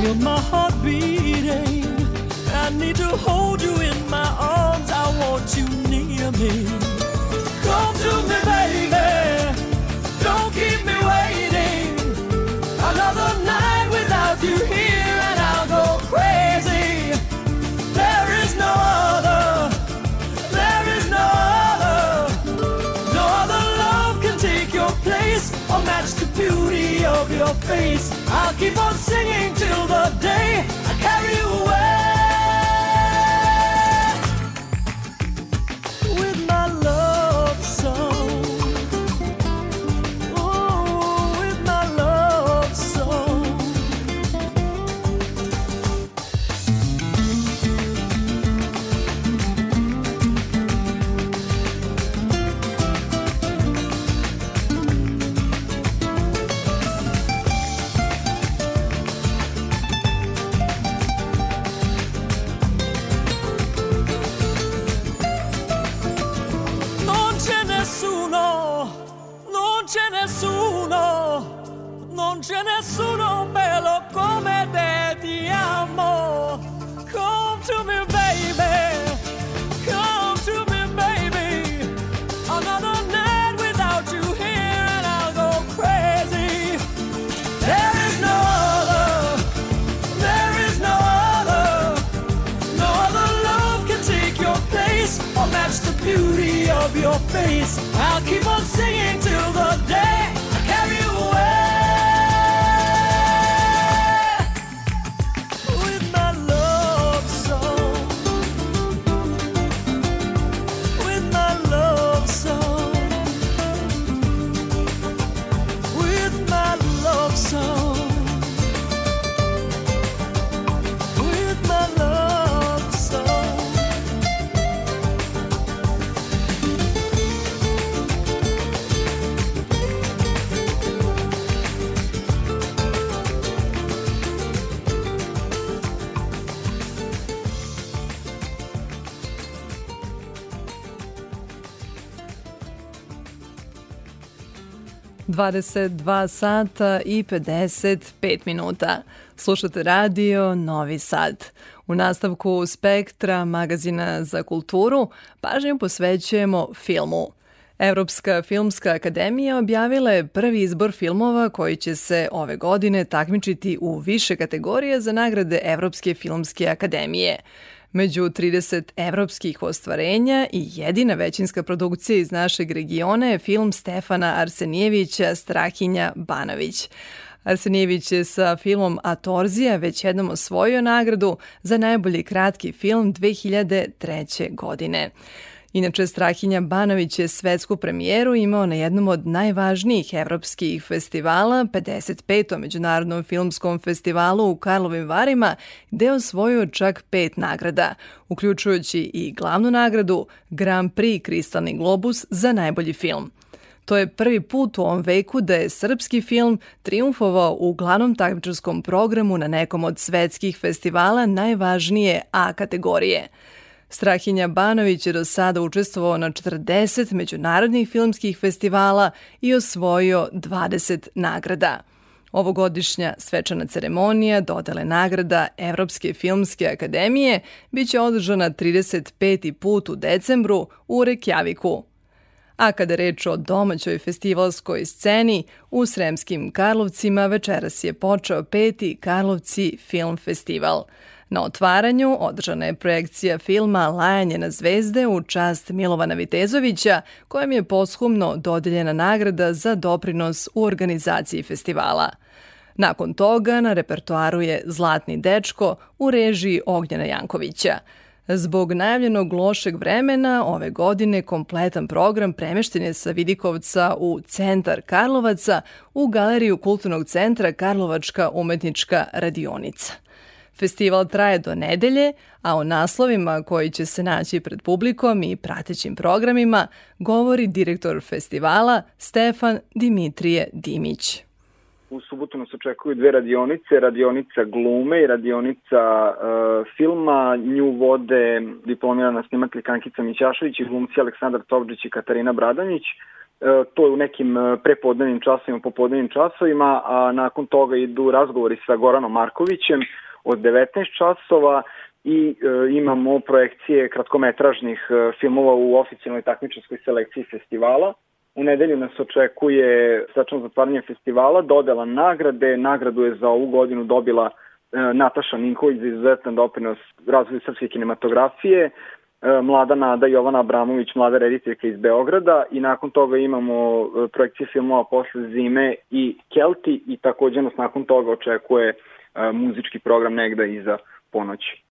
Feel my heart beating. I need to hold you in my arms. I want you near me. Of your face. I'll keep on singing till the day I carry you away. 22 sata i 55 minuta. Slušate radio Novi Sad. U nastavku Spektra, magazina za kulturu, pažnju posvećujemo filmu. Evropska filmska akademija objavila je prvi izbor filmova koji će se ove godine takmičiti u više kategorije za nagrade Evropske filmske akademije – Među 30 evropskih ostvarenja i jedina većinska produkcija iz našeg regiona je film Stefana Arsenijevića Strahinja Banović. Arsenijević je sa filmom Atorzija već jednom osvojio nagradu za najbolji kratki film 2003. godine. Inače, Strahinja Banović je svetsku premijeru imao na jednom od najvažnijih evropskih festivala, 55. Međunarodnom filmskom festivalu u Karlovim Varima, gde osvojio čak pet nagrada, uključujući i glavnu nagradu Grand Prix Kristalni globus za najbolji film. To je prvi put u ovom veku da je srpski film triumfovao u glavnom takmičarskom programu na nekom od svetskih festivala najvažnije A kategorije – Strahinja Banović je do sada učestvovao na 40 međunarodnih filmskih festivala i osvojio 20 nagrada. Ovogodišnja svečana ceremonija dodale nagrada Evropske filmske akademije biće održana 35. put u decembru u Rekjaviku. A kada reč o domaćoj festivalskoj sceni, u Sremskim Karlovcima večeras je počeo peti Karlovci Film Festival – Na otvaranju održana je projekcija filma Lajanje na zvezde u čast Milovana Vitezovića, kojem je poshumno dodeljena nagrada za doprinos u organizaciji festivala. Nakon toga na repertoaru je Zlatni dečko u režiji Ognjena Jankovića. Zbog najavljenog lošeg vremena ove godine kompletan program premešten je sa Vidikovca u centar Karlovaca u galeriju Kulturnog centra Karlovačka umetnička radionica. Festival traje do nedelje, a o naslovima koji će se naći pred publikom i pratećim programima govori direktor festivala Stefan Dimitrije Dimić. U subotu nas očekuju dve radionice, radionica glume i radionica uh, filma. Nju vode diplomirana snimatelj Kankica Mićašević i glumci Aleksandar Tovđić i Katarina Bradanić. Uh, to je u nekim uh, prepodnevnim časovima, popodnevnim časovima, a nakon toga idu razgovori sa Goranom Markovićem od 19 časova i e, imamo projekcije kratkometražnih e, filmova u oficijalnoj takmičarskoj selekciji festivala. U nedelju nas očekuje svečano zatvaranje festivala, dodela nagrade. Nagradu je za ovu godinu dobila e, Nataša Ninković za izuzetan doprinos razvoju srpske kinematografije, e, mlada Nada Jovana Abramović, mlada rediteljka iz Beograda i nakon toga imamo e, projekcije filmova posle zime i Kelti i takođe nas nakon toga očekuje muzički program negda iza ponoći.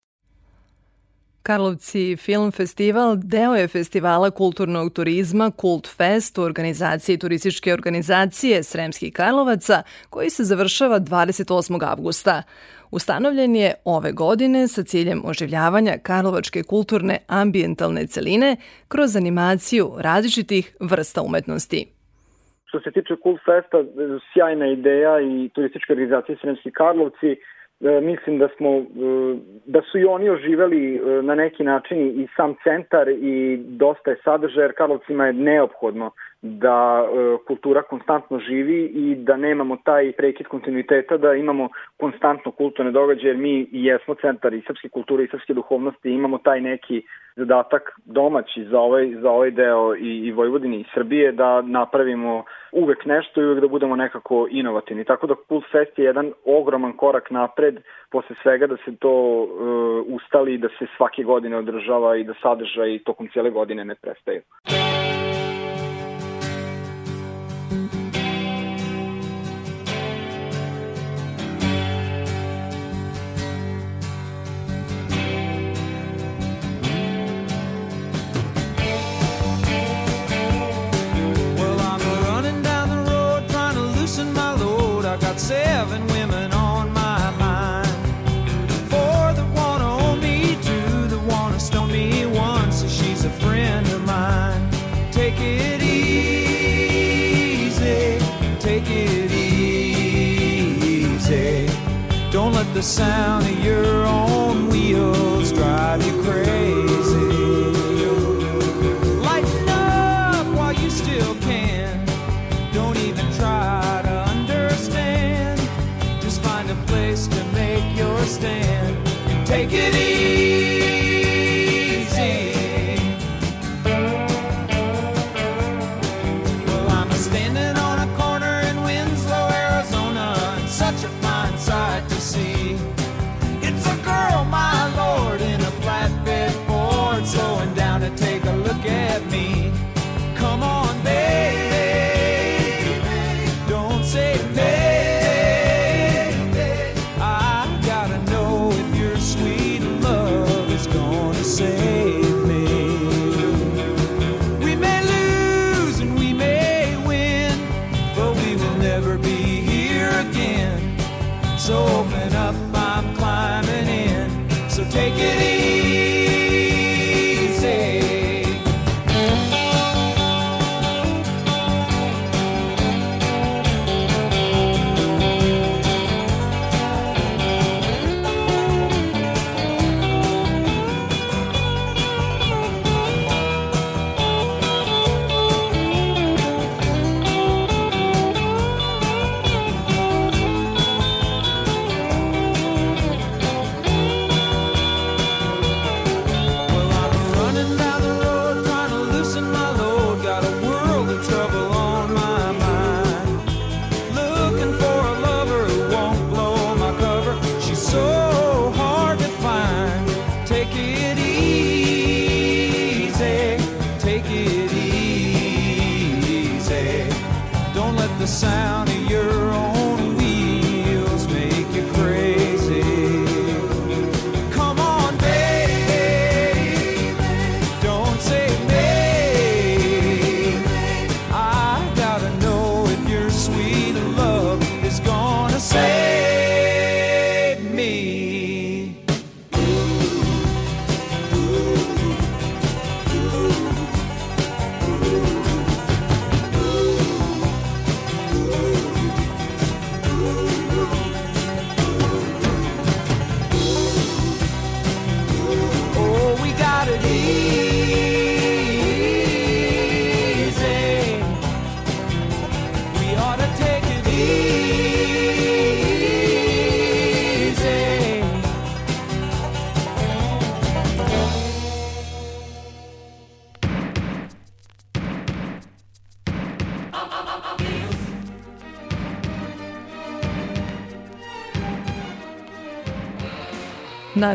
Karlovci Film Festival deo je festivala kulturnog turizma Kult Fest u organizaciji turističke organizacije Sremskih Karlovaca koji se završava 28. avgusta. Ustanovljen je ove godine sa ciljem oživljavanja karlovačke kulturne ambijentalne celine kroz animaciju različitih vrsta umetnosti. Što se tiče Kult Festa, sjajna ideja i turističke organizacije Sremski Karlovci – E, mislim da smo e, da su i oni oživeli e, na neki način i sam centar i dosta je sadržaja jer Karlovcima je neophodno da kultura konstantno živi i da nemamo taj prekid kontinuiteta, da imamo konstantno kulturne događaje, jer mi jesmo centar i srpske kulture i srpske duhovnosti, imamo taj neki zadatak domaći za ovaj, za ovaj deo i, i Vojvodine i Srbije da napravimo uvek nešto i uvek da budemo nekako inovativni. Tako da Pulse Fest je jedan ogroman korak napred posle svega da se to uh, ustali, da se svake godine održava i da sadržaj tokom cijele godine ne prestaju. The sound of your own wheels drive you crazy. the sound.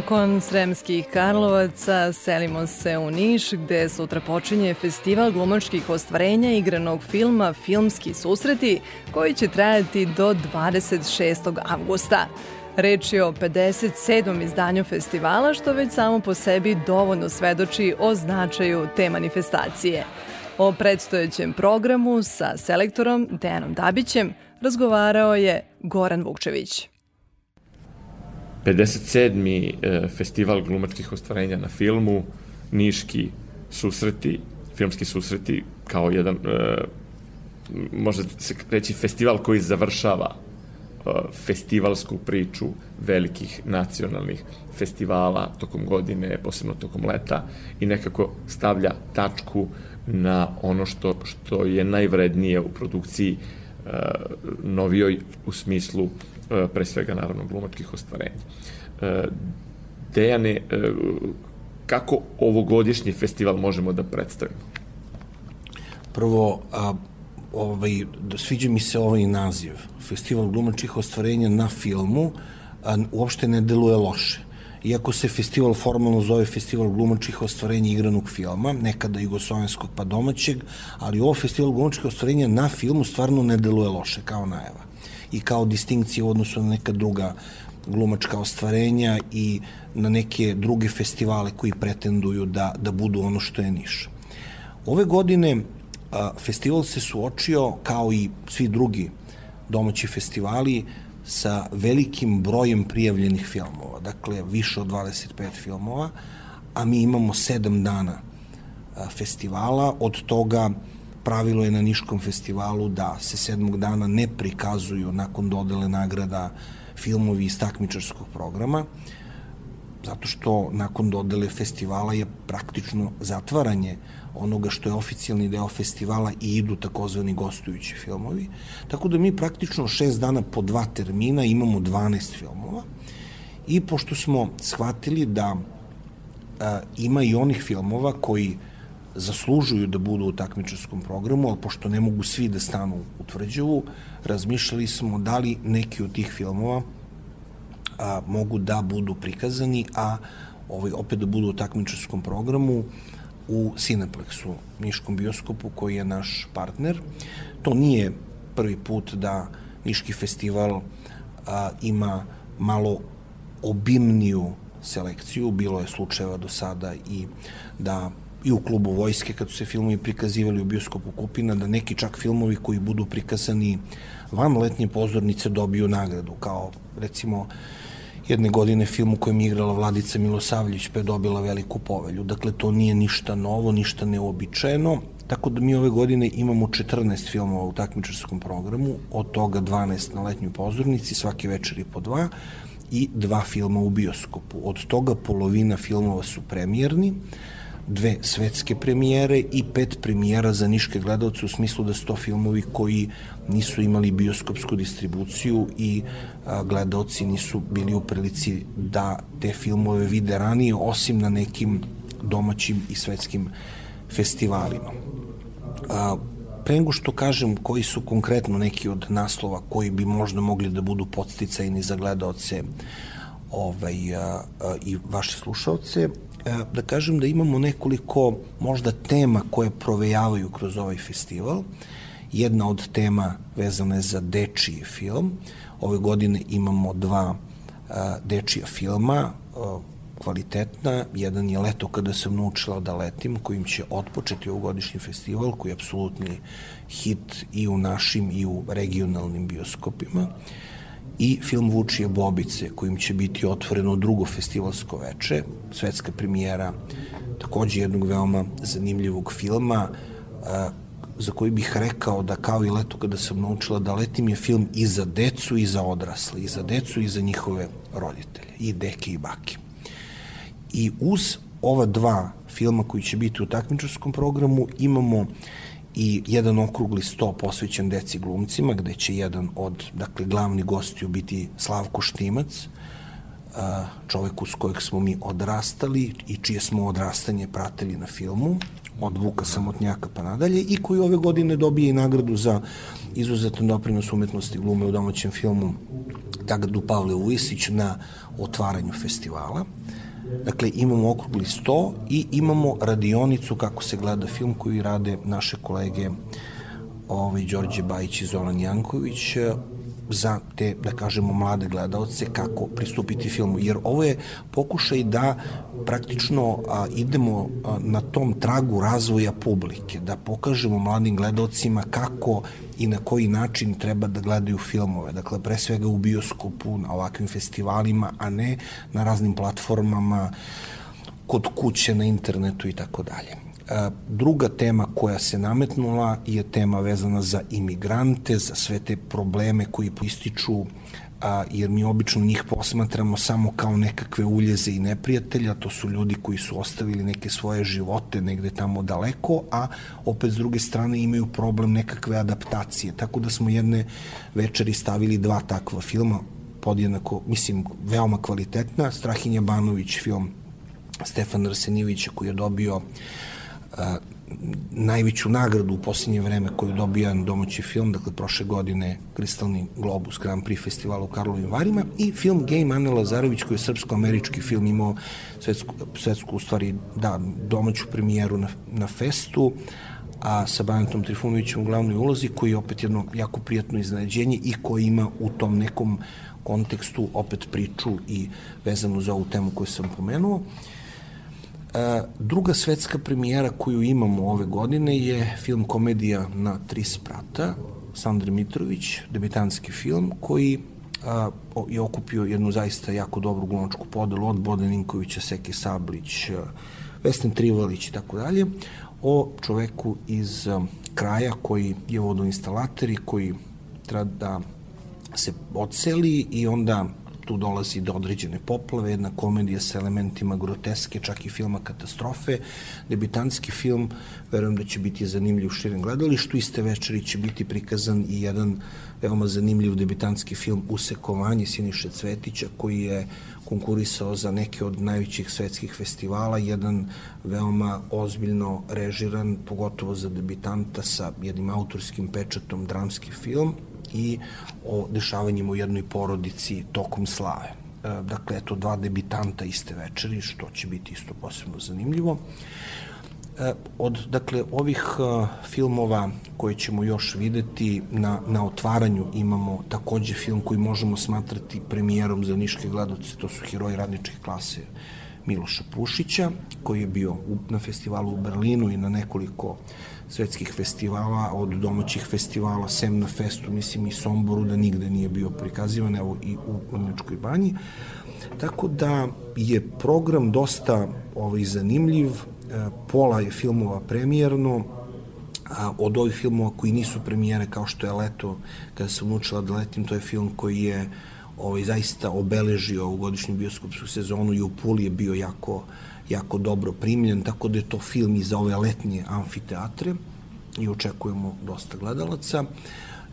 Nakon Sremskih Karlovaca selimo se u Niš gde sutra počinje festival glumačkih ostvarenja igranog filma Filmski susreti koji će trajati do 26. avgusta. Reč je o 57. izdanju festivala što već samo po sebi dovoljno svedoči o značaju te manifestacije. O predstojećem programu sa selektorom Dejanom Dabićem razgovarao je Goran Vukčević. 57. E, festival glumačkih ostvarenja na filmu, Niški susreti, filmski susreti kao jedan, e, može se reći, festival koji završava e, festivalsku priču velikih nacionalnih festivala tokom godine, posebno tokom leta i nekako stavlja tačku na ono što, što je najvrednije u produkciji novijoj u smislu E, pre svega naravno glumačkih ostvarenja. E, Dejane, e, kako ovogodišnji festival možemo da predstavimo? Prvo, a, ovaj, sviđa mi se ovaj naziv. Festival glumačkih ostvarenja na filmu a, uopšte ne deluje loše. Iako se festival formalno zove Festival glumačkih ostvarenja igranog filma, nekada jugoslovenskog pa domaćeg, ali ovo Festival glumačkih ostvarenja na filmu stvarno ne deluje loše kao najava i kao distinkcija u odnosu na neka druga glumačka ostvarenja i na neke druge festivale koji pretenduju da, da budu ono što je Niš. Ove godine a, festival se suočio, kao i svi drugi domaći festivali, sa velikim brojem prijavljenih filmova, dakle više od 25 filmova, a mi imamo 7 dana festivala, od toga pravilo je na Niškom festivalu da se sedmog dana ne prikazuju nakon dodele nagrada filmovi iz takmičarskog programa, zato što nakon dodele festivala je praktično zatvaranje onoga što je oficijalni deo festivala i idu takozvani gostujući filmovi. Tako da mi praktično šest dana po dva termina imamo 12 filmova i pošto smo shvatili da a, ima i onih filmova koji zaslužuju da budu u takmičarskom programu, ali pošto ne mogu svi da stanu u tvrđavu, razmišljali smo da li neki od tih filmova a, mogu da budu prikazani, a ovaj, opet da budu u takmičarskom programu u Cineplexu, Niškom bioskopu koji je naš partner. To nije prvi put da Niški festival a, ima malo obimniju selekciju, bilo je slučajeva do sada i da i u klubu vojske kad su se filmovi prikazivali u bioskopu Kupina, da neki čak filmovi koji budu prikazani van letnje pozornice dobiju nagradu, kao recimo jedne godine film u kojem je igrala Vladica Milosavljić pa je dobila veliku povelju. Dakle, to nije ništa novo, ništa neobičajeno, tako da mi ove godine imamo 14 filmova u takmičarskom programu, od toga 12 na letnjoj pozornici, svake večeri po dva, i dva filma u bioskopu. Od toga polovina filmova su premijerni, dve svetske premijere i pet premijera za niške gledalce u smislu da su to filmovi koji nisu imali bioskopsku distribuciju i a, gledalci nisu bili u prilici da te filmove vide ranije, osim na nekim domaćim i svetskim festivalima. A, pre nego što kažem koji su konkretno neki od naslova koji bi možda mogli da budu podsticajni za gledalce ovaj, a, a, i vaše slušalce, da kažem da imamo nekoliko možda tema koje provejavaju kroz ovaj festival. Jedna od tema vezana je za dečiji film. Ove godine imamo dva e, dečija filma, e, kvalitetna. Jedan je Leto kada sam naučila da letim, kojim će otpočeti ovogodišnji festival, koji je apsolutni hit i u našim i u regionalnim bioskopima i film Vučije Bobice, kojim će biti otvoreno drugo festivalsko veče, svetska premijera takođe jednog veoma zanimljivog filma, za koji bih rekao da kao i leto kada sam naučila da letim je film i za decu i za odrasle, i za decu i za njihove roditelje, i deke i bake. I uz ova dva filma koji će biti u takmičarskom programu imamo i jedan okrugli sto posvećen deci glumcima, gde će jedan od, dakle, glavni gostiju biti Slavko Štimac, čoveku s kojeg smo mi odrastali i čije smo odrastanje pratili na filmu, od Vuka Samotnjaka pa nadalje, i koji ove godine dobije i nagradu za izuzetan doprinos umetnosti glume u domaćem filmu nagradu Pavle Ujisić na otvaranju festivala. Dakle, imamo okrugli sto i imamo radionicu kako se gleda film koju rade naše kolege ovaj, Đorđe Bajić i Zoran Janković za te, da kažemo, mlade gledalce kako pristupiti filmu. Jer ovo je pokušaj da praktično a, idemo a, na tom tragu razvoja publike, da pokažemo mladim gledalcima kako i na koji način treba da gledaju filmove. Dakle, pre svega u bioskopu, na ovakvim festivalima, a ne na raznim platformama, kod kuće, na internetu i tako dalje. Druga tema koja se nametnula je tema vezana za imigrante, za sve te probleme koji ističu a, jer mi obično njih posmatramo samo kao nekakve uljeze i neprijatelja, to su ljudi koji su ostavili neke svoje živote negde tamo daleko, a opet s druge strane imaju problem nekakve adaptacije. Tako da smo jedne večeri stavili dva takva filma, podjednako, mislim, veoma kvalitetna, Strahinja Banović film Stefana Arsenijevića koji je dobio a, najveću nagradu u posljednje vreme koju dobija domaći film, dakle prošle godine Kristalni globus Grand Prix festivalu u Karlovim Varima i film Game Ane Lazarević koji je srpsko-američki film imao svetsku, svetsku u stvari da, domaću premijeru na, na festu a sa Bajantom Trifunovićem u glavnoj ulozi koji je opet jedno jako prijatno iznenađenje i koji ima u tom nekom kontekstu opet priču i vezanu za ovu temu koju sam pomenuo. Uh, druga svetska premijera koju imamo ove godine je film komedija na tri sprata, Sandra Mitrović, debitanski film, koji a, je okupio jednu zaista jako dobru glumačku podelu od Boda Ninkovića, Seke Sablić, Vesna Trivalić i tako dalje, o čoveku iz kraja koji je vodoinstalater i koji treba da se odseli i onda tu dolazi do određene poplave, jedna komedija sa elementima groteske, čak i filma katastrofe, debitanski film, verujem da će biti zanimljiv širem gledalištu, iste večeri će biti prikazan i jedan veoma zanimljiv debitanski film Usekovanje Siniše Cvetića, koji je konkurisao za neke od najvećih svetskih festivala, jedan veoma ozbiljno režiran, pogotovo za debitanta sa jednim autorskim pečatom dramski film, i o dešavanjima u jednoj porodici tokom slave. E, dakle, eto, dva debitanta iste večeri, što će biti isto posebno zanimljivo. E, od, dakle, ovih e, filmova koje ćemo još videti na, na otvaranju imamo takođe film koji možemo smatrati premijerom za niške gledoce, to su Heroji radničke klase Miloša Pušića, koji je bio na festivalu u Berlinu i na nekoliko svetskih festivala, od domaćih festivala, sem na festu, mislim i Somboru, da nigde nije bio prikazivan, evo i u Vrnečkoj banji. Tako da je program dosta ovaj, zanimljiv, e, pola je filmova premijerno, a od ovih filmova koji nisu premijere kao što je Leto, kada sam učila da letim, to je film koji je ovaj, zaista obeležio ovu godišnju bioskopsku sezonu i u Puli je bio jako uh, jako dobro primljen, tako da je to film i za ove letnje amfiteatre i očekujemo dosta gledalaca.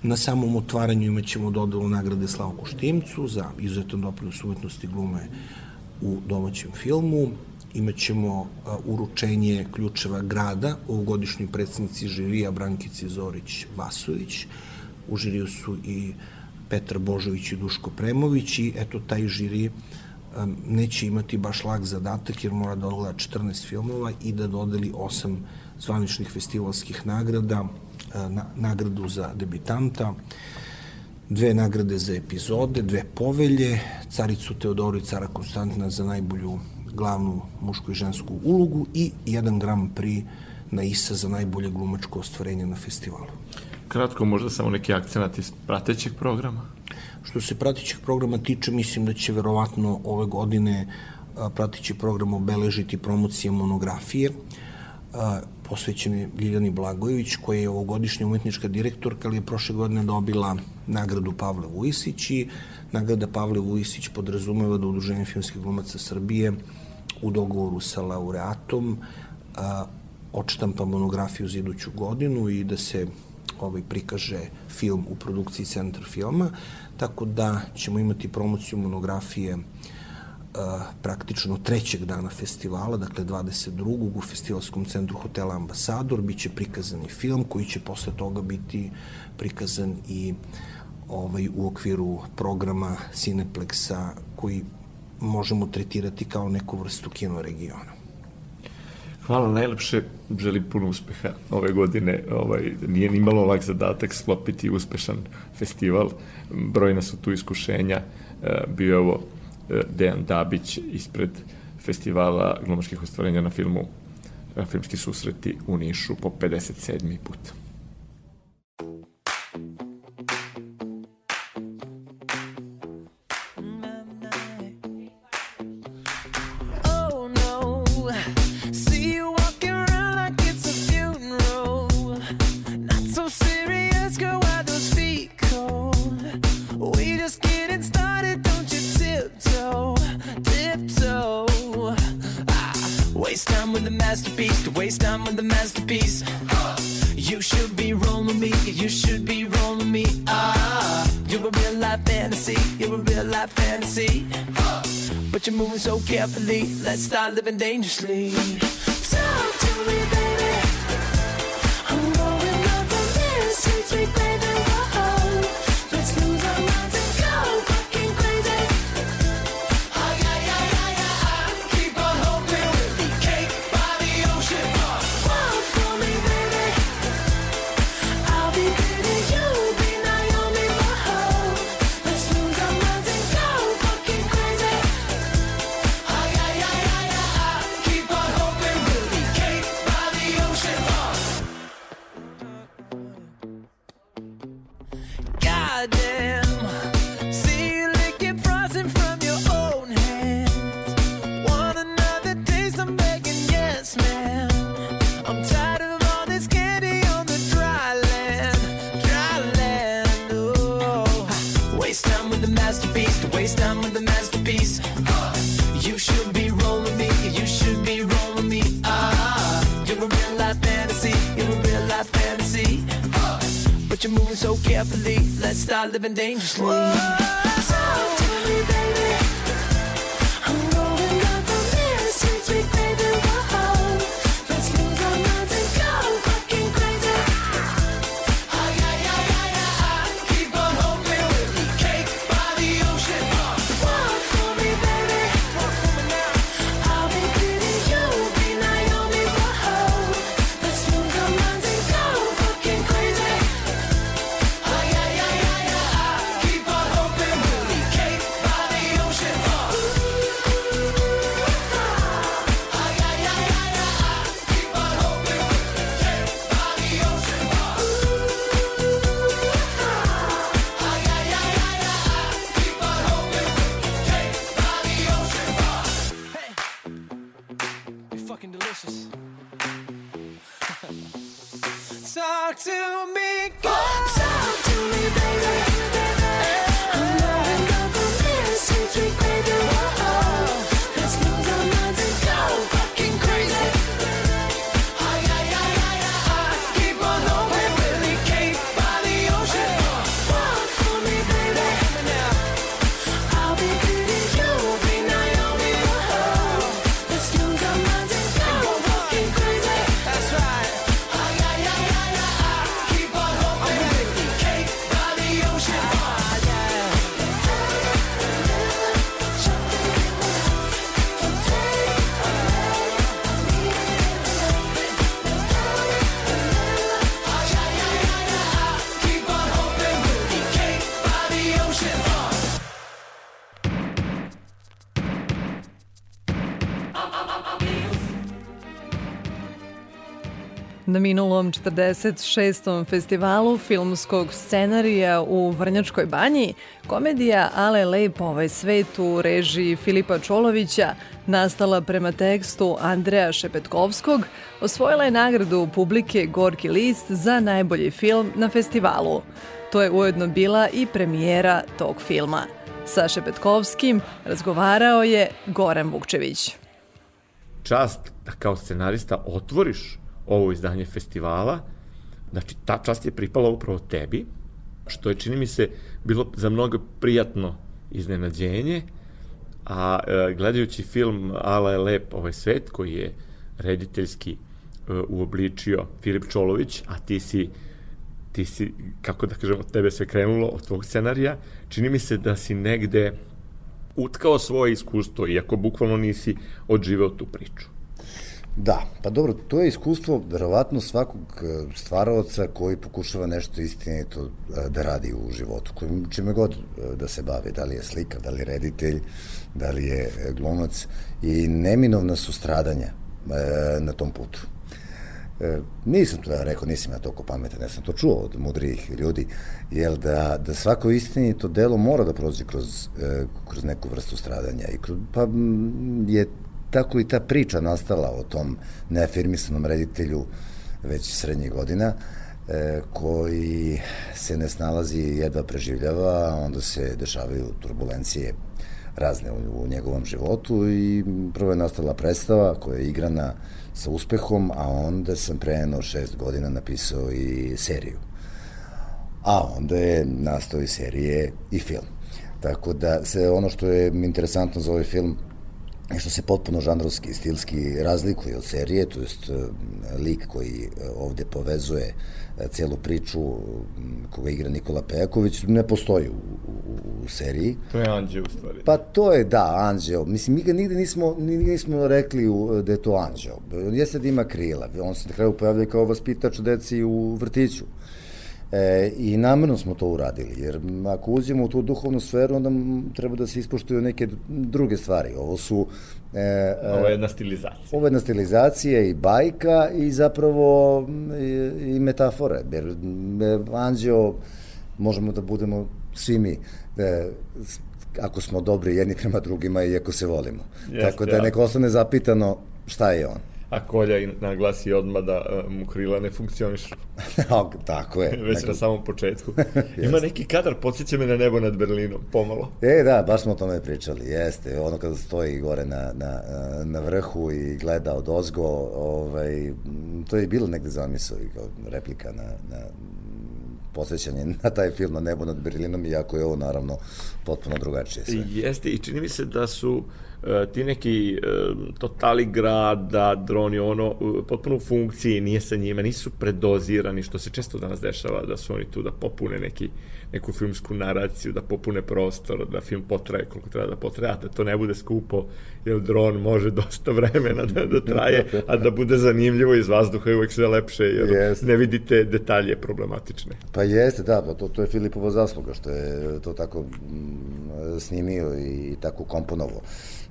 Na samom otvaranju imat ćemo dodelu nagrade Slavku Štimcu za izuzetan doprinos umetnosti glume u domaćem filmu. Imaćemo uručenje ključeva grada u godišnjoj predsednici žirija Brankici Zorić Vasović. U žiriju su i Petar Božović i Duško Premović i eto taj žiri uh, neće imati baš lag zadatak jer mora da odgleda 14 filmova i da dodeli 8 zvaničnih festivalskih nagrada, na, nagradu za debitanta, dve nagrade za epizode, dve povelje, caricu Teodoru i cara Konstantina za najbolju glavnu mušku i žensku ulogu i jedan gram pri na ISA za najbolje glumačko ostvarenje na festivalu. Kratko, možda samo neki akcenat iz pratećeg programa? Što se pratićeg programa tiče, mislim da će verovatno ove godine pratići program obeležiti promocije monografije posvećene Ljiljani Blagojević, koja je ovogodišnja umetnička direktorka, ali je prošle godine dobila nagradu Pavle Vujisić i nagrada Pavle Vujisić podrazumeva da Udruženje filmskih glumaca Srbije u dogovoru sa laureatom odštampa monografiju za iduću godinu i da se ovaj prikaže film u produkciji Centar filma tako da ćemo imati promociju monografije e, praktično trećeg dana festivala, dakle 22. u Festivalskom centru hotela Ambasador, bit će prikazan i film koji će posle toga biti prikazan i ovaj, u okviru programa Cineplexa koji možemo tretirati kao neku vrstu kino regiona. Hvala najlepše, želim puno uspeha ove godine. Ovaj, nije ni malo lak zadatak slopiti uspešan festival. Brojna su tu iskušenja. E, bio je ovo e, Dejan Dabić ispred festivala glumačkih ostvarenja na filmu e, filmski susreti u Nišu po 57. put. see. But you're moving so carefully, let's start living dangerously. Talk to me, baby. I'm going up from this, sweet, sweet baby. dangerously. na minulom 46. festivalu filmskog scenarija u Vrnjačkoj banji, komedija Ale lep ovaj svet u režiji Filipa Čolovića, nastala prema tekstu Andreja Šepetkovskog, osvojila je nagradu publike Gorki list za najbolji film na festivalu. To je ujedno bila i premijera tog filma. Sa Šepetkovskim razgovarao je Goran Vukčević. Čast da kao scenarista otvoriš ovo izdanje festivala. Znači, ta čast je pripala upravo tebi, što je, čini mi se, bilo za mnogo prijatno iznenađenje, a e, gledajući film Ala je lep ovaj svet, koji je rediteljski e, uobličio Filip Čolović, a ti si ti si, kako da kažem, od tebe sve krenulo, od tvog scenarija, čini mi se da si negde utkao svoje iskustvo, iako bukvalno nisi odživeo tu priču. Da, pa dobro, to je iskustvo verovatno svakog e, stvaraoca koji pokušava nešto istinito e, da radi u životu, kojim čime god e, da se bavi, da li je slika, da li je reditelj, da li je glumac i neminovna su stradanja na tom putu. E, nisam to da rekao, nisam ja toliko pametan, ja sam to čuo od mudrijih ljudi, jer da, da svako istinito delo mora da prođe kroz, kroz neku vrstu stradanja. I kroz, pa je tako i ta priča nastala o tom neafirmisanom reditelju već srednjih godina, e, koji se ne snalazi i jedva preživljava, onda se dešavaju turbulencije razne u, u njegovom životu i prvo je nastala predstava koja je igrana sa uspehom, a onda sam pre šest godina napisao i seriju. A onda je nastao i serije i film. Tako da se ono što je interesantno za ovaj film što se potpuno žanrovski i stilski razlikuje od serije, to jest e, lik koji e, ovde povezuje e, celu priču koga igra Nikola Pejaković ne postoji u, u, u seriji. To je Anđeo u stvari. Pa to je, da, Anđeo. Mislim, mi ga nigde nismo, nigde nismo rekli u, da je to Anđeo. On jeste da ima krila. On se na kraju pojavlja kao vaspitač deci u vrtiću. E, I namerno smo to uradili, jer ako uđemo u tu duhovnu sferu, onda treba da se ispoštuju neke druge stvari. Ovo su... E, e, ovo je jedna stilizacija. Ovo je jedna stilizacija i bajka i zapravo i, i metafore. Jer e, Anđeo, možemo da budemo svi mi, e, ako smo dobri jedni prema drugima i ako se volimo. Jeste, Tako da ja. neko ostane zapitano šta je on a Kolja naglasi odmah da uh, mu krila ne funkcionišu. <laughs> Tako je. Već na samom početku. <laughs> Ima neki kadar, podsjeća me na nebo nad Berlinom, pomalo. E, da, baš smo o tome pričali, jeste. Ono kada stoji gore na, na, na vrhu i gleda od ozgo, ovaj, to je bilo negde zamisao i kao replika na, na posvećanje <laughs> na taj film na nebo nad Berlinom, iako je ovo naravno potpuno drugačije sve. Jeste, i čini mi se da su uh, E, ti neki e, totali grada, droni, ono, potpuno u funkciji, nije sa njima, nisu predozirani, što se često danas dešava, da su oni tu da popune neki, neku filmsku naraciju, da popune prostor, da film potraje koliko treba da potraje, da to ne bude skupo, jer dron može <laughs> dosta vremena da, da traje, a da bude zanimljivo iz vazduha je uvek sve lepše, jer yes. ne vidite detalje problematične. Pa jeste, da, pa to, to je Filipova zasluga, što je to tako mm, snimio i tako komponovo.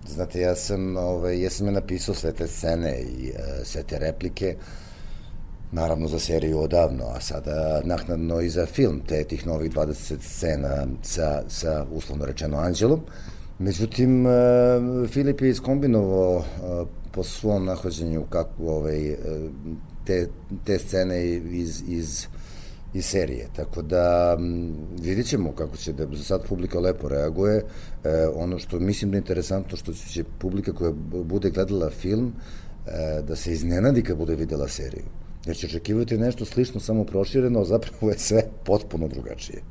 Znate, ja sam, ovaj, ja sam je napisao sve te scene i e, sve te replike, naravno za seriju odavno, a sada naknadno i za film, te tih novih 20 scena sa, sa uslovno rečeno Anđelom. Međutim, e, Filip je iskombinovao e, po svom nahođenju kako ovaj, te, te scene iz, iz iz serije. Tako da vidit ćemo kako će da za sad publika lepo reaguje. E, ono što mislim da je interesantno što će publika koja bude gledala film e, da se iznenadi kad bude videla seriju. Jer će očekivati nešto slično, samo prošireno, a zapravo je sve potpuno drugačije.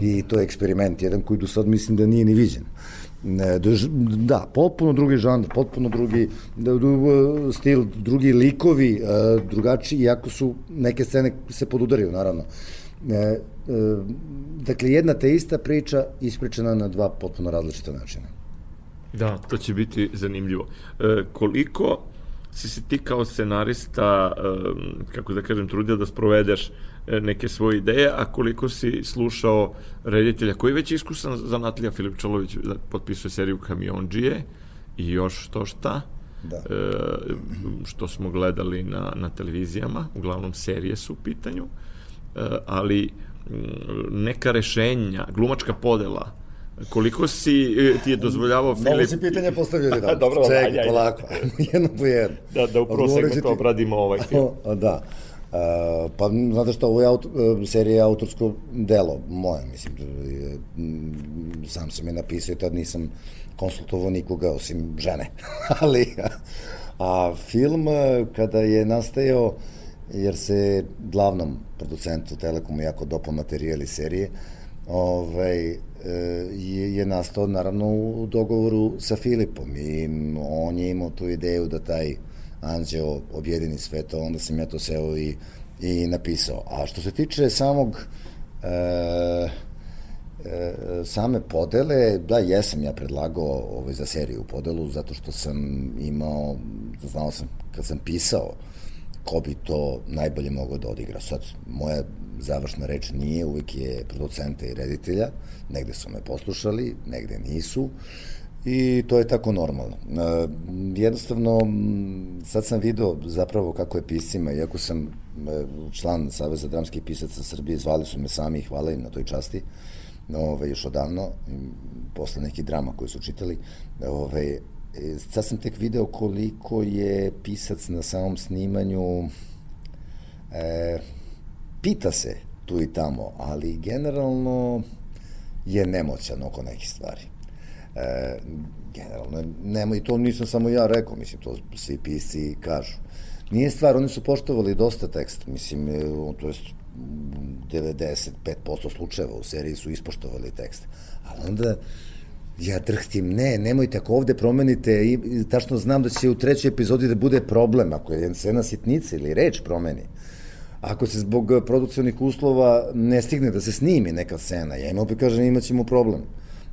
I to je eksperiment, jedan koji do sad mislim da nije ni viđen. Ne, da, potpuno drugi žanr, potpuno drugi da, stil, drugi likovi, e, drugačiji, iako su neke scene se podudaraju, naravno. E, e, dakle, jedna te ista priča ispričana na dva potpuno različita načina. Da, to će biti zanimljivo. E, koliko si se ti kao scenarista, e, kako da kažem, trudio da sprovedeš neke svoje ideje, a koliko si slušao reditelja koji je već iskusan zanatlija Filip Čolović da potpisuje seriju Kamionđije i još to šta da. e, što smo gledali na, na televizijama, uglavnom serije su u pitanju, e, ali neka rešenja, glumačka podela, Koliko si e, ti je dozvoljavao Filip... Mnogo si pitanje postavio <laughs> da. Dobro, Čekaj, polako. <laughs> jedno po jedno. Da, da u prvo segmentu obradimo ovaj film. <laughs> da. Uh, pa, znate što, ovo je auto, uh, serija autorsko delo, moje, mislim, uh, sam sam je napisao i tad nisam konsultovao nikoga osim žene, <laughs> ali a film kada je nastajao, jer se glavnom producentu Telekomu jako dopao materijali serije, ovaj, je, je nastao naravno u dogovoru sa Filipom i on je imao tu ideju da taj anđeo objedini sve to, onda sam ja to seo i, i napisao. A što se tiče samog e, e, same podele, da, jesam ja predlagao ovaj, za seriju podelu, zato što sam imao, znao sam, kad sam pisao, ko bi to najbolje mogao da odigra. Sad, moja završna reč nije, uvijek je producenta i reditelja, negde su me poslušali, negde nisu, i to je tako normalno. E, jednostavno, sad sam video zapravo kako je piscima, iako sam e, član Saveza dramskih pisaca Srbije, zvali su me sami i hvala im na toj časti, ove, još odavno, posle nekih drama koje su čitali, ove, e, sad sam tek video koliko je pisac na samom snimanju e, pita se tu i tamo, ali generalno je nemoćan oko nekih stvari. E, generalno, nema, i to nisam samo ja rekao, mislim, to svi pisci kažu. Nije stvar, oni su poštovali dosta teksta, mislim, e, to jest 95% slučajeva u seriji su ispoštovali tekst. A onda ja drhtim, ne, nemojte, ako ovde promenite, i, tačno znam da će u trećoj epizodi da bude problem, ako je scena sitnica ili reč promeni. Ako se zbog produkcionih uslova ne stigne da se snimi neka scena, ja im opet kažem imaćemo problem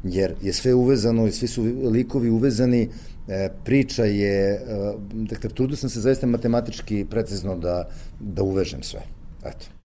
jer je sve uvezano i svi su likovi uvezani, e, priča je, e, dakle, trudio sam se zaista matematički precizno da, da uvežem sve. Eto.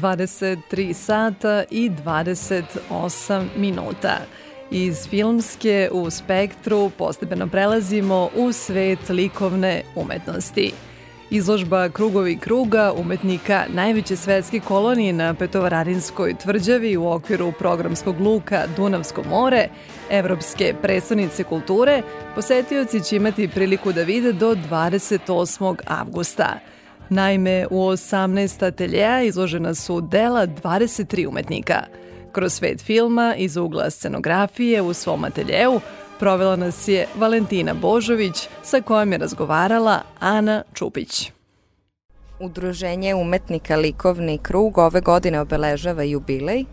23 sata i 28 minuta. Iz filmske u spektru postepeno prelazimo u svet likovne umetnosti. Izložba Krugovi kruga umetnika najveće svetske kolonije na Petovararinskoj tvrđavi u okviru programskog luka Dunavsko more, Evropske predstavnice kulture, posetioci će imati priliku da vide do 28. avgusta. Naime, u 18 ateljeja izložena su dela 23 umetnika. Kroz svet filma iz ugla scenografije u svom ateljeu provela nas je Valentina Božović sa kojom je razgovarala Ana Čupić. Udruženje umetnika Likovni krug ove godine obeležava jubilej,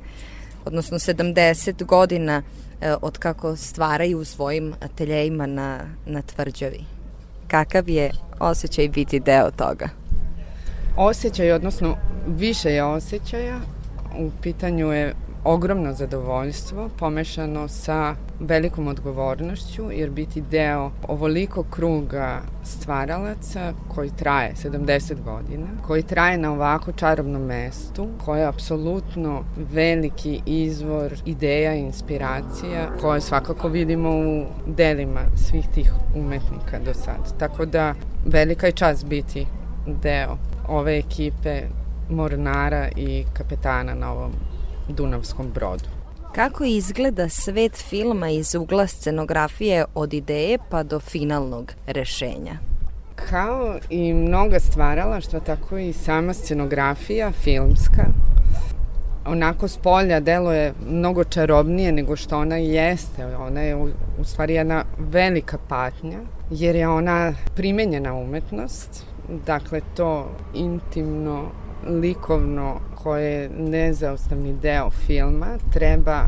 odnosno 70 godina e, od kako stvaraju u svojim ateljejima na, na tvrđavi. Kakav je osjećaj biti deo toga? Osjećaj, odnosno više je osjećaja. U pitanju je ogromno zadovoljstvo pomešano sa velikom odgovornošću jer biti deo ovoliko kruga stvaralaca koji traje 70 godina, koji traje na ovako čarobnom mestu, koji je apsolutno veliki izvor ideja i inspiracija koje svakako vidimo u delima svih tih umetnika do sad. Tako da velika je čast biti deo ove ekipe mornara i kapetana na ovom Dunavskom brodu. Kako izgleda svet filma iz ugla scenografije od ideje pa do finalnog rešenja? Kao i mnoga stvaralaštva, tako i sama scenografija filmska, onako s polja deluje mnogo čarobnije nego što ona jeste. Ona je u, u stvari jedna velika patnja, jer je ona primenjena umetnost, dakle to intimno, likovno koje je nezaustavni deo filma treba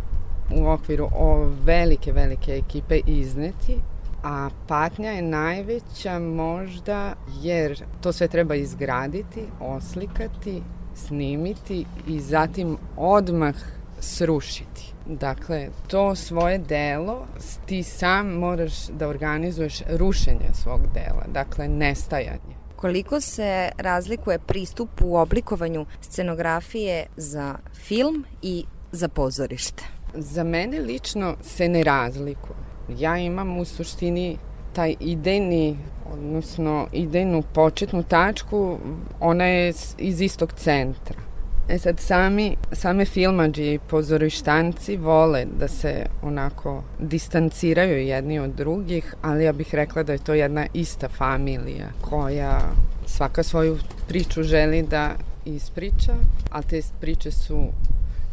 u okviru o velike, velike ekipe izneti, a patnja je najveća možda jer to sve treba izgraditi, oslikati, snimiti i zatim odmah srušiti. Dakle, to svoje delo ti sam moraš da organizuješ rušenje svog dela, dakle nestajanje. Koliko se razlikuje pristup u oblikovanju scenografije za film i za pozorište? Za mene lično se ne razlikuje. Ja imam u suštini taj idejni, odnosno idejnu početnu tačku, ona je iz istog centra. E sad, sami, same filmađi i pozorištanci vole da se onako distanciraju jedni od drugih, ali ja bih rekla da je to jedna ista familija koja svaka svoju priču želi da ispriča, a te priče su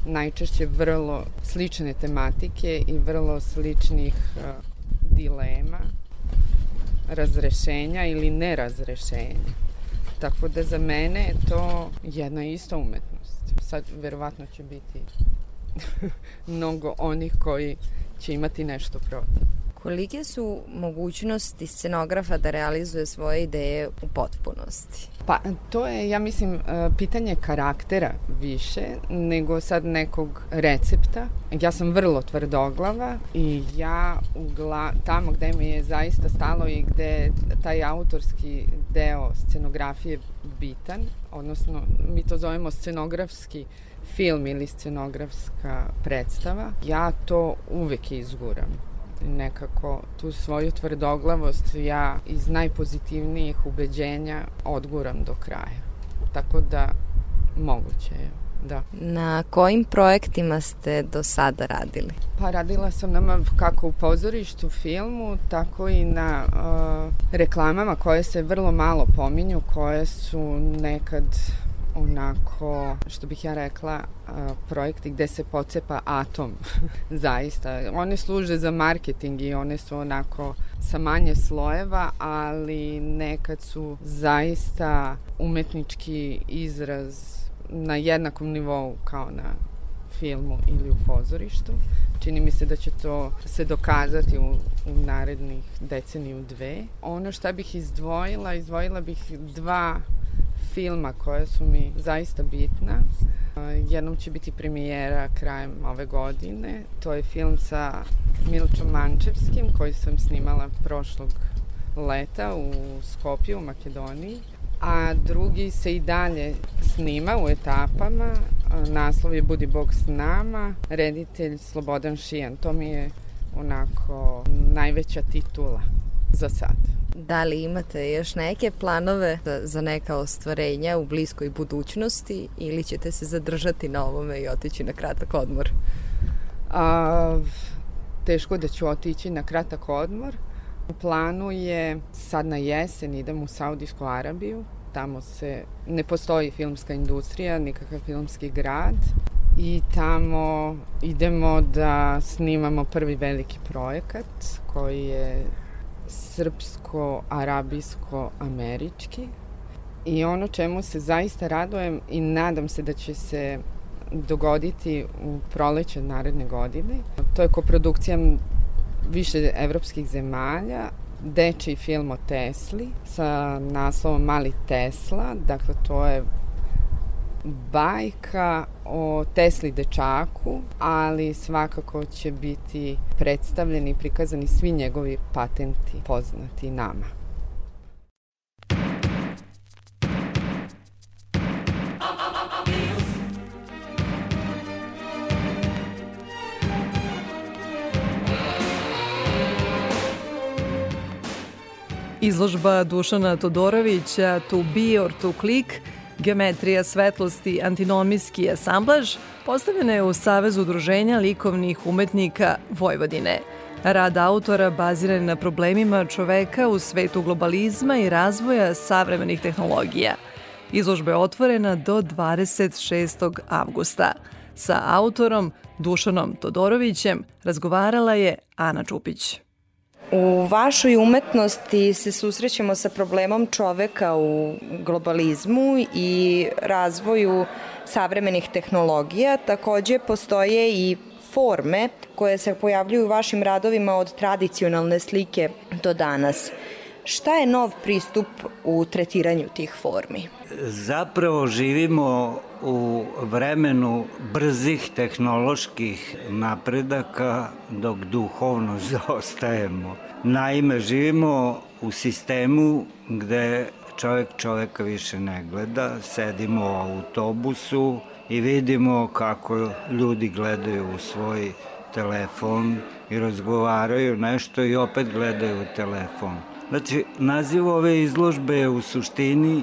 najčešće vrlo slične tematike i vrlo sličnih uh, dilema, razrešenja ili nerazrešenja. Tako da za mene je to jedna ista umetnost sad verovatno će biti <laughs> mnogo onih koji će imati nešto protiv. Kolike su mogućnosti scenografa da realizuje svoje ideje u potpunosti? Pa to je, ja mislim, e, pitanje karaktera više nego sad nekog recepta. Ja sam vrlo tvrdoglava i ja ugla, tamo gde mi je zaista stalo i gde taj autorski deo scenografije bitan, odnosno mi to zovemo scenografski film ili scenografska predstava, ja to uvek izguram nekako tu svoju tvrdoglavost ja iz najpozitivnijih ubeđenja odguram do kraja. Tako da moguće je. Da. Na kojim projektima ste do sada radili? Pa radila sam nama kako u pozorištu, filmu, tako i na uh, reklamama koje se vrlo malo pominju, koje su nekad onako, što bih ja rekla, projekti gde se pocepa atom, <laughs> zaista. One služe za marketing i one su onako sa manje slojeva, ali nekad su zaista umetnički izraz na jednakom nivou kao na filmu ili u pozorištu. Čini mi se da će to se dokazati u, u narednih deceniju dve. Ono šta bih izdvojila, izdvojila bih dva filma koja su mi zaista bitna. Jednom će biti premijera krajem ove godine. To je film sa Milčom Mančevskim koji sam snimala prošlog leta u Skopju u Makedoniji. a drugi se i dalje snima u etapama. Naslov je Budi Bog s nama, reditelj Slobodan Šijan. To mi je onako najveća titula za sad. Da li imate još neke planove za neka ostvarenja u bliskoj budućnosti ili ćete se zadržati na ovome i otići na kratak odmor? A, teško da ću otići na kratak odmor. U planu je sad na jesen idem u Saudijsku Arabiju. Tamo se ne postoji filmska industrija, nikakav filmski grad i tamo idemo da snimamo prvi veliki projekat koji je srpsko-arabijsko-američki i ono čemu se zaista radojem i nadam se da će se dogoditi u proleće naredne godine. To je koprodukcija više evropskih zemalja, dečiji film o Tesli sa naslovom Mali Tesla, dakle to je bajka o Tesli dečaku, ali svakako će biti predstavljeni i prikazani svi njegovi patenti poznati nama. Izložba Dušana Todorovića To Be or To Click – Geometrija svetlosti antinomijski asamblaž postavljena je u Savezu udruženja likovnih umetnika Vojvodine. Rad autora baziran na problemima čoveka u svetu globalizma i razvoja savremenih tehnologija. Izložba je otvorena do 26. avgusta. Sa autorom Dušanom Todorovićem razgovarala je Ana Čupić. U vašoj umetnosti se susrećemo sa problemom čoveka u globalizmu i razvoju savremenih tehnologija. Takođe postoje i forme koje se pojavljuju u vašim radovima od tradicionalne slike do danas. Šta je nov pristup u tretiranju tih formi? Zapravo živimo u vremenu brzih tehnoloških napredaka dok duhovno <laughs> zaostajemo. Naime, živimo u sistemu gde čovek čoveka više ne gleda, sedimo u autobusu i vidimo kako ljudi gledaju u svoj telefon i razgovaraju nešto i opet gledaju u telefon. Znači, naziv ove izložbe je u suštini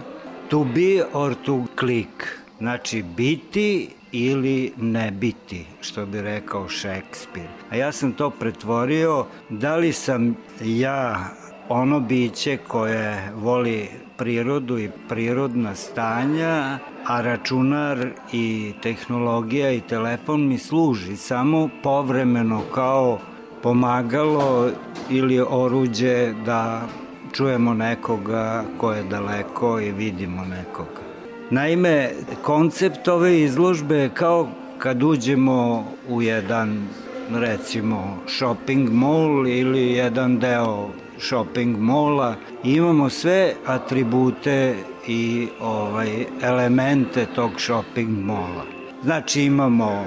to be or to click. Znači, biti ili ne biti, što bi rekao Šekspir. A ja sam to pretvorio, da li sam ja ono biće koje voli prirodu i prirodna stanja, a računar i tehnologija i telefon mi služi samo povremeno kao pomagalo ili oruđe da čujemo nekoga ko je daleko i vidimo nekoga. Naime, koncept ove izložbe je kao kad uđemo u jedan recimo shopping mall ili jedan deo shopping mola imamo sve atribute i ovaj elemente tog shopping mola. Znači imamo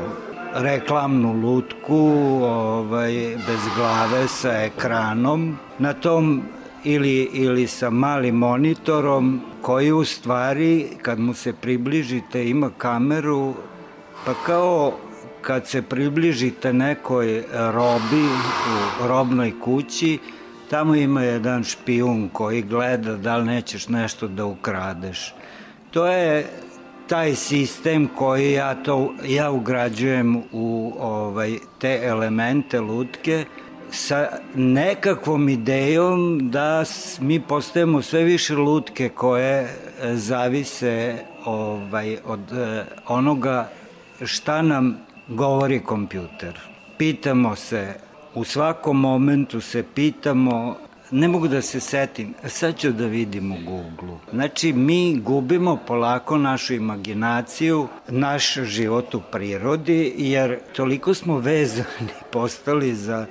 reklamnu lutku ovaj, bez glave sa ekranom. Na tom ili, ili sa malim monitorom koji u stvari kad mu se približite ima kameru pa kao kad se približite nekoj robi u robnoj kući tamo ima jedan špijun koji gleda da li nećeš nešto da ukradeš. To je taj sistem koji ja to ja ugrađujem u ovaj te elemente lutke sa nekakvom idejom da mi postajemo sve više lutke koje e, zavise ovaj, od e, onoga šta nam govori kompjuter. Pitamo se, u svakom momentu se pitamo ne mogu da se setim, sad ću da vidim u Google. Znači, mi gubimo polako našu imaginaciju, naš život u prirodi, jer toliko smo vezani <laughs> postali za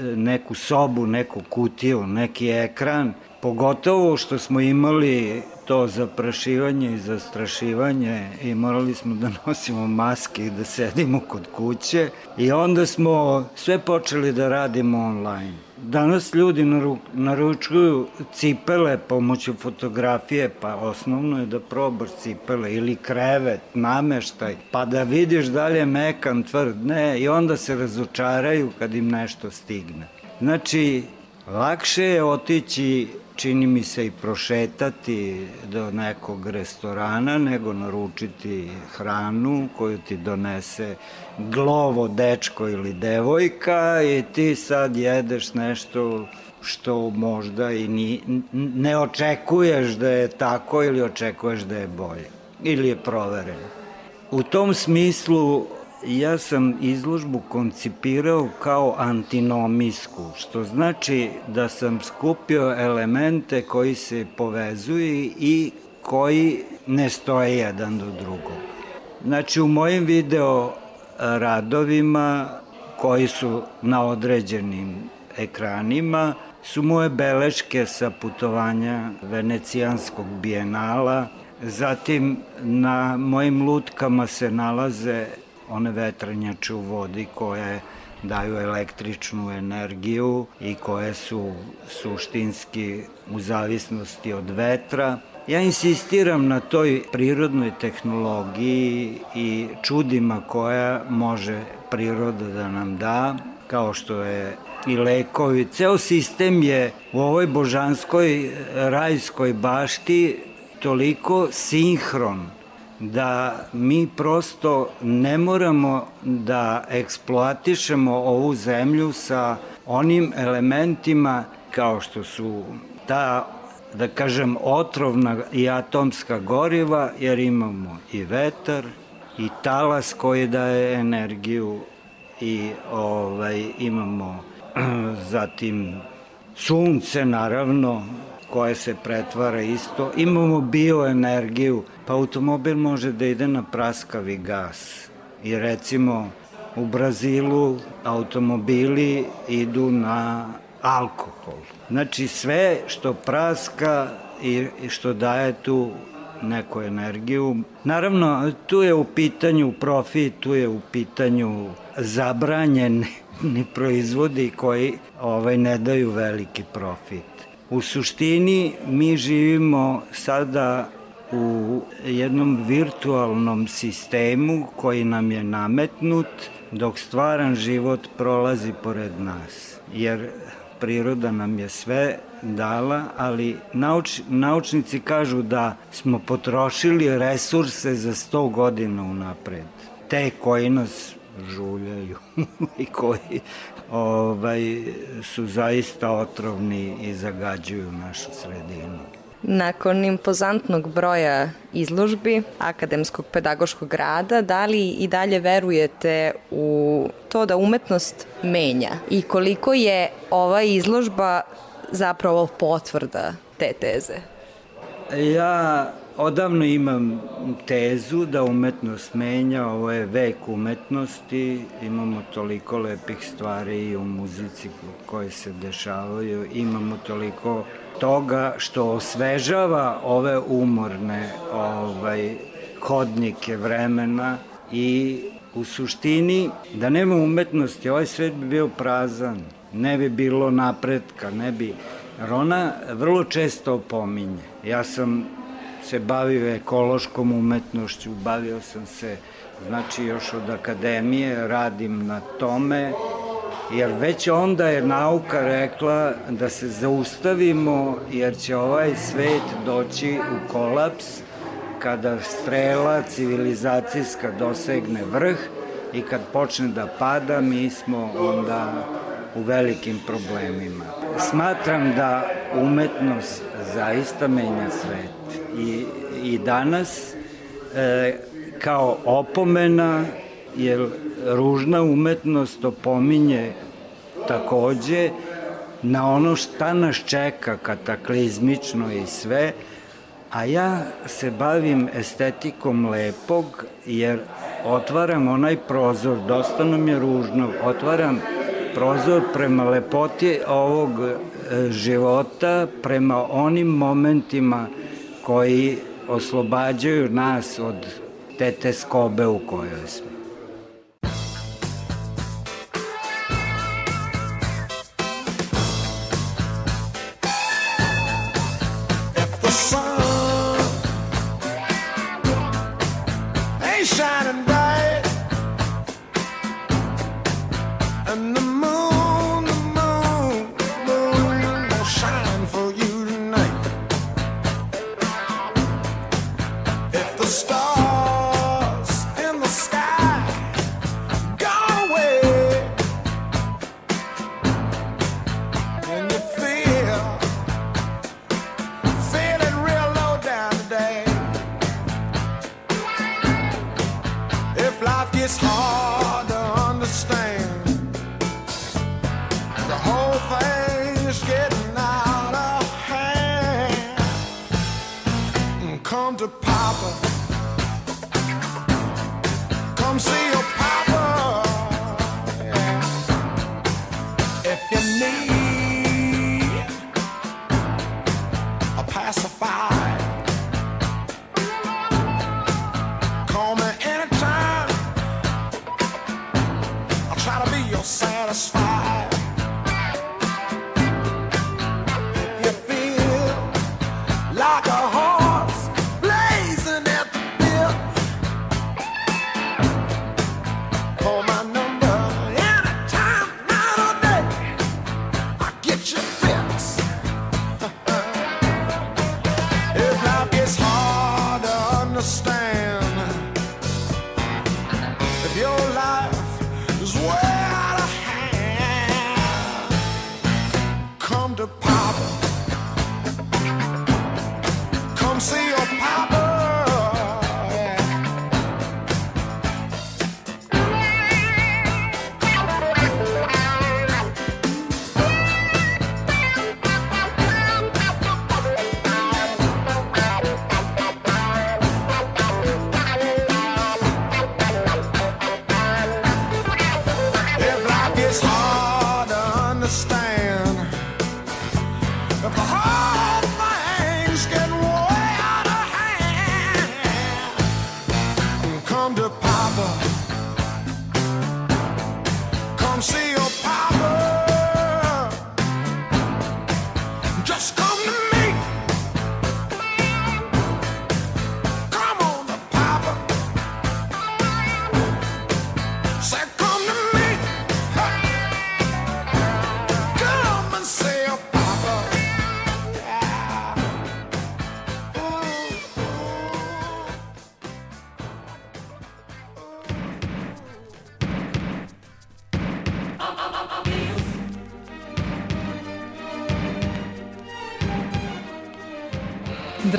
neku sobu, neku kutiju, neki ekran, pogotovo što smo imali to zaprašivanje i zastrašivanje i morali smo da <laughs> nosimo maske i da sedimo kod kuće i onda smo sve počeli da radimo online. Danas ljudi naru, naručuju cipele pomoću fotografije, pa osnovno je da probaš cipele ili krevet, nameštaj, pa da vidiš da li je mekan, tvrd, ne, i onda se razočaraju kad im nešto stigne. Znači, lakše je otići čini mi se i prošetati do nekog restorana nego naručiti hranu koju ti donese glovo dečko ili devojka i ti sad jedeš nešto što možda i ni, ne očekuješ da je tako ili očekuješ da je bolje ili je provereno. U tom smislu ja sam izložbu koncipirao kao antinomijsku, što znači da sam skupio elemente koji se povezuju i koji ne stoje jedan do drugog. Znači u mojim video radovima koji su na određenim ekranima su moje beleške sa putovanja Venecijanskog bijenala, zatim na mojim lutkama se nalaze one vetranjače u vodi koje daju električnu energiju i koje su suštinski u zavisnosti od vetra. Ja insistiram na toj prirodnoj tehnologiji i čudima koja može priroda da nam da, kao što je i lekovi. Ceo sistem je u ovoj božanskoj rajskoj bašti toliko sinhron da mi prosto ne moramo da eksploatišemo ovu zemlju sa onim elementima kao što su ta da kažem otrovna i atomska goriva jer imamo i vetar i talas koji daje energiju i ovaj imamo <clears throat> zatim sunce naravno koje se pretvara isto. Imamo bioenergiju, pa automobil može da ide na praskavi gas. I recimo u Brazilu automobili idu na alkohol. Znači sve što praska i što daje tu neku energiju. Naravno, tu je u pitanju profit, tu je u pitanju zabranjeni <laughs> proizvodi koji ovaj ne daju veliki profit. U suštini mi živimo sada u jednom virtualnom sistemu koji nam je nametnut dok stvaran život prolazi pored nas. Jer priroda nam je sve dala, ali nauč, naučnici kažu da smo potrošili resurse za 100 godina unapred. Te koji nas žuljaju <laughs> i koji ovaj, su zaista otrovni i zagađuju našu sredinu. Nakon impozantnog broja izložbi akademskog pedagoškog rada, da li i dalje verujete u to da umetnost menja? I koliko je ova izložba zapravo potvrda te teze? Ja Odavno imam tezu da umetnost menja, ovo je vek umetnosti, imamo toliko lepih stvari i u muzici koje se dešavaju, imamo toliko toga što osvežava ove umorne ovaj, hodnike vremena i u suštini da nema umetnosti ovaj svet bi bio prazan, ne bi bilo napretka, ne bi... Jer ona vrlo često opominje. Ja sam se bavio ekološkom umetnošću, bavio sam se, znači još od akademije, radim na tome, jer već onda je nauka rekla da se zaustavimo, jer će ovaj svet doći u kolaps kada strela civilizacijska dosegne vrh i kad počne da pada, mi smo onda u velikim problemima. Smatram da umetnost zaista menja svet i, i danas e, kao opomena jer ružna umetnost opominje takođe na ono šta nas čeka kataklizmično i sve, a ja se bavim estetikom lepog jer otvaram onaj prozor, dosta nam je ružno, otvaram prozor prema lepoti ovog e, života, prema onim momentima koji oslobađaju nas od te teskobe u kojoj smo. this heart.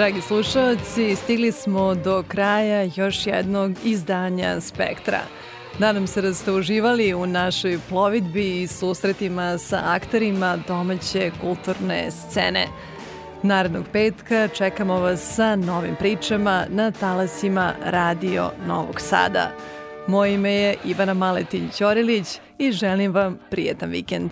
dragi slušalci, stigli smo do kraja još jednog izdanja Spektra. Nadam se da ste uživali u našoj plovidbi i susretima sa aktarima domaće kulturne scene. Narednog petka čekamo vas sa novim pričama na talasima Radio Novog Sada. Moje ime je Ivana Maletin Ćorilić i želim vam prijetan vikend.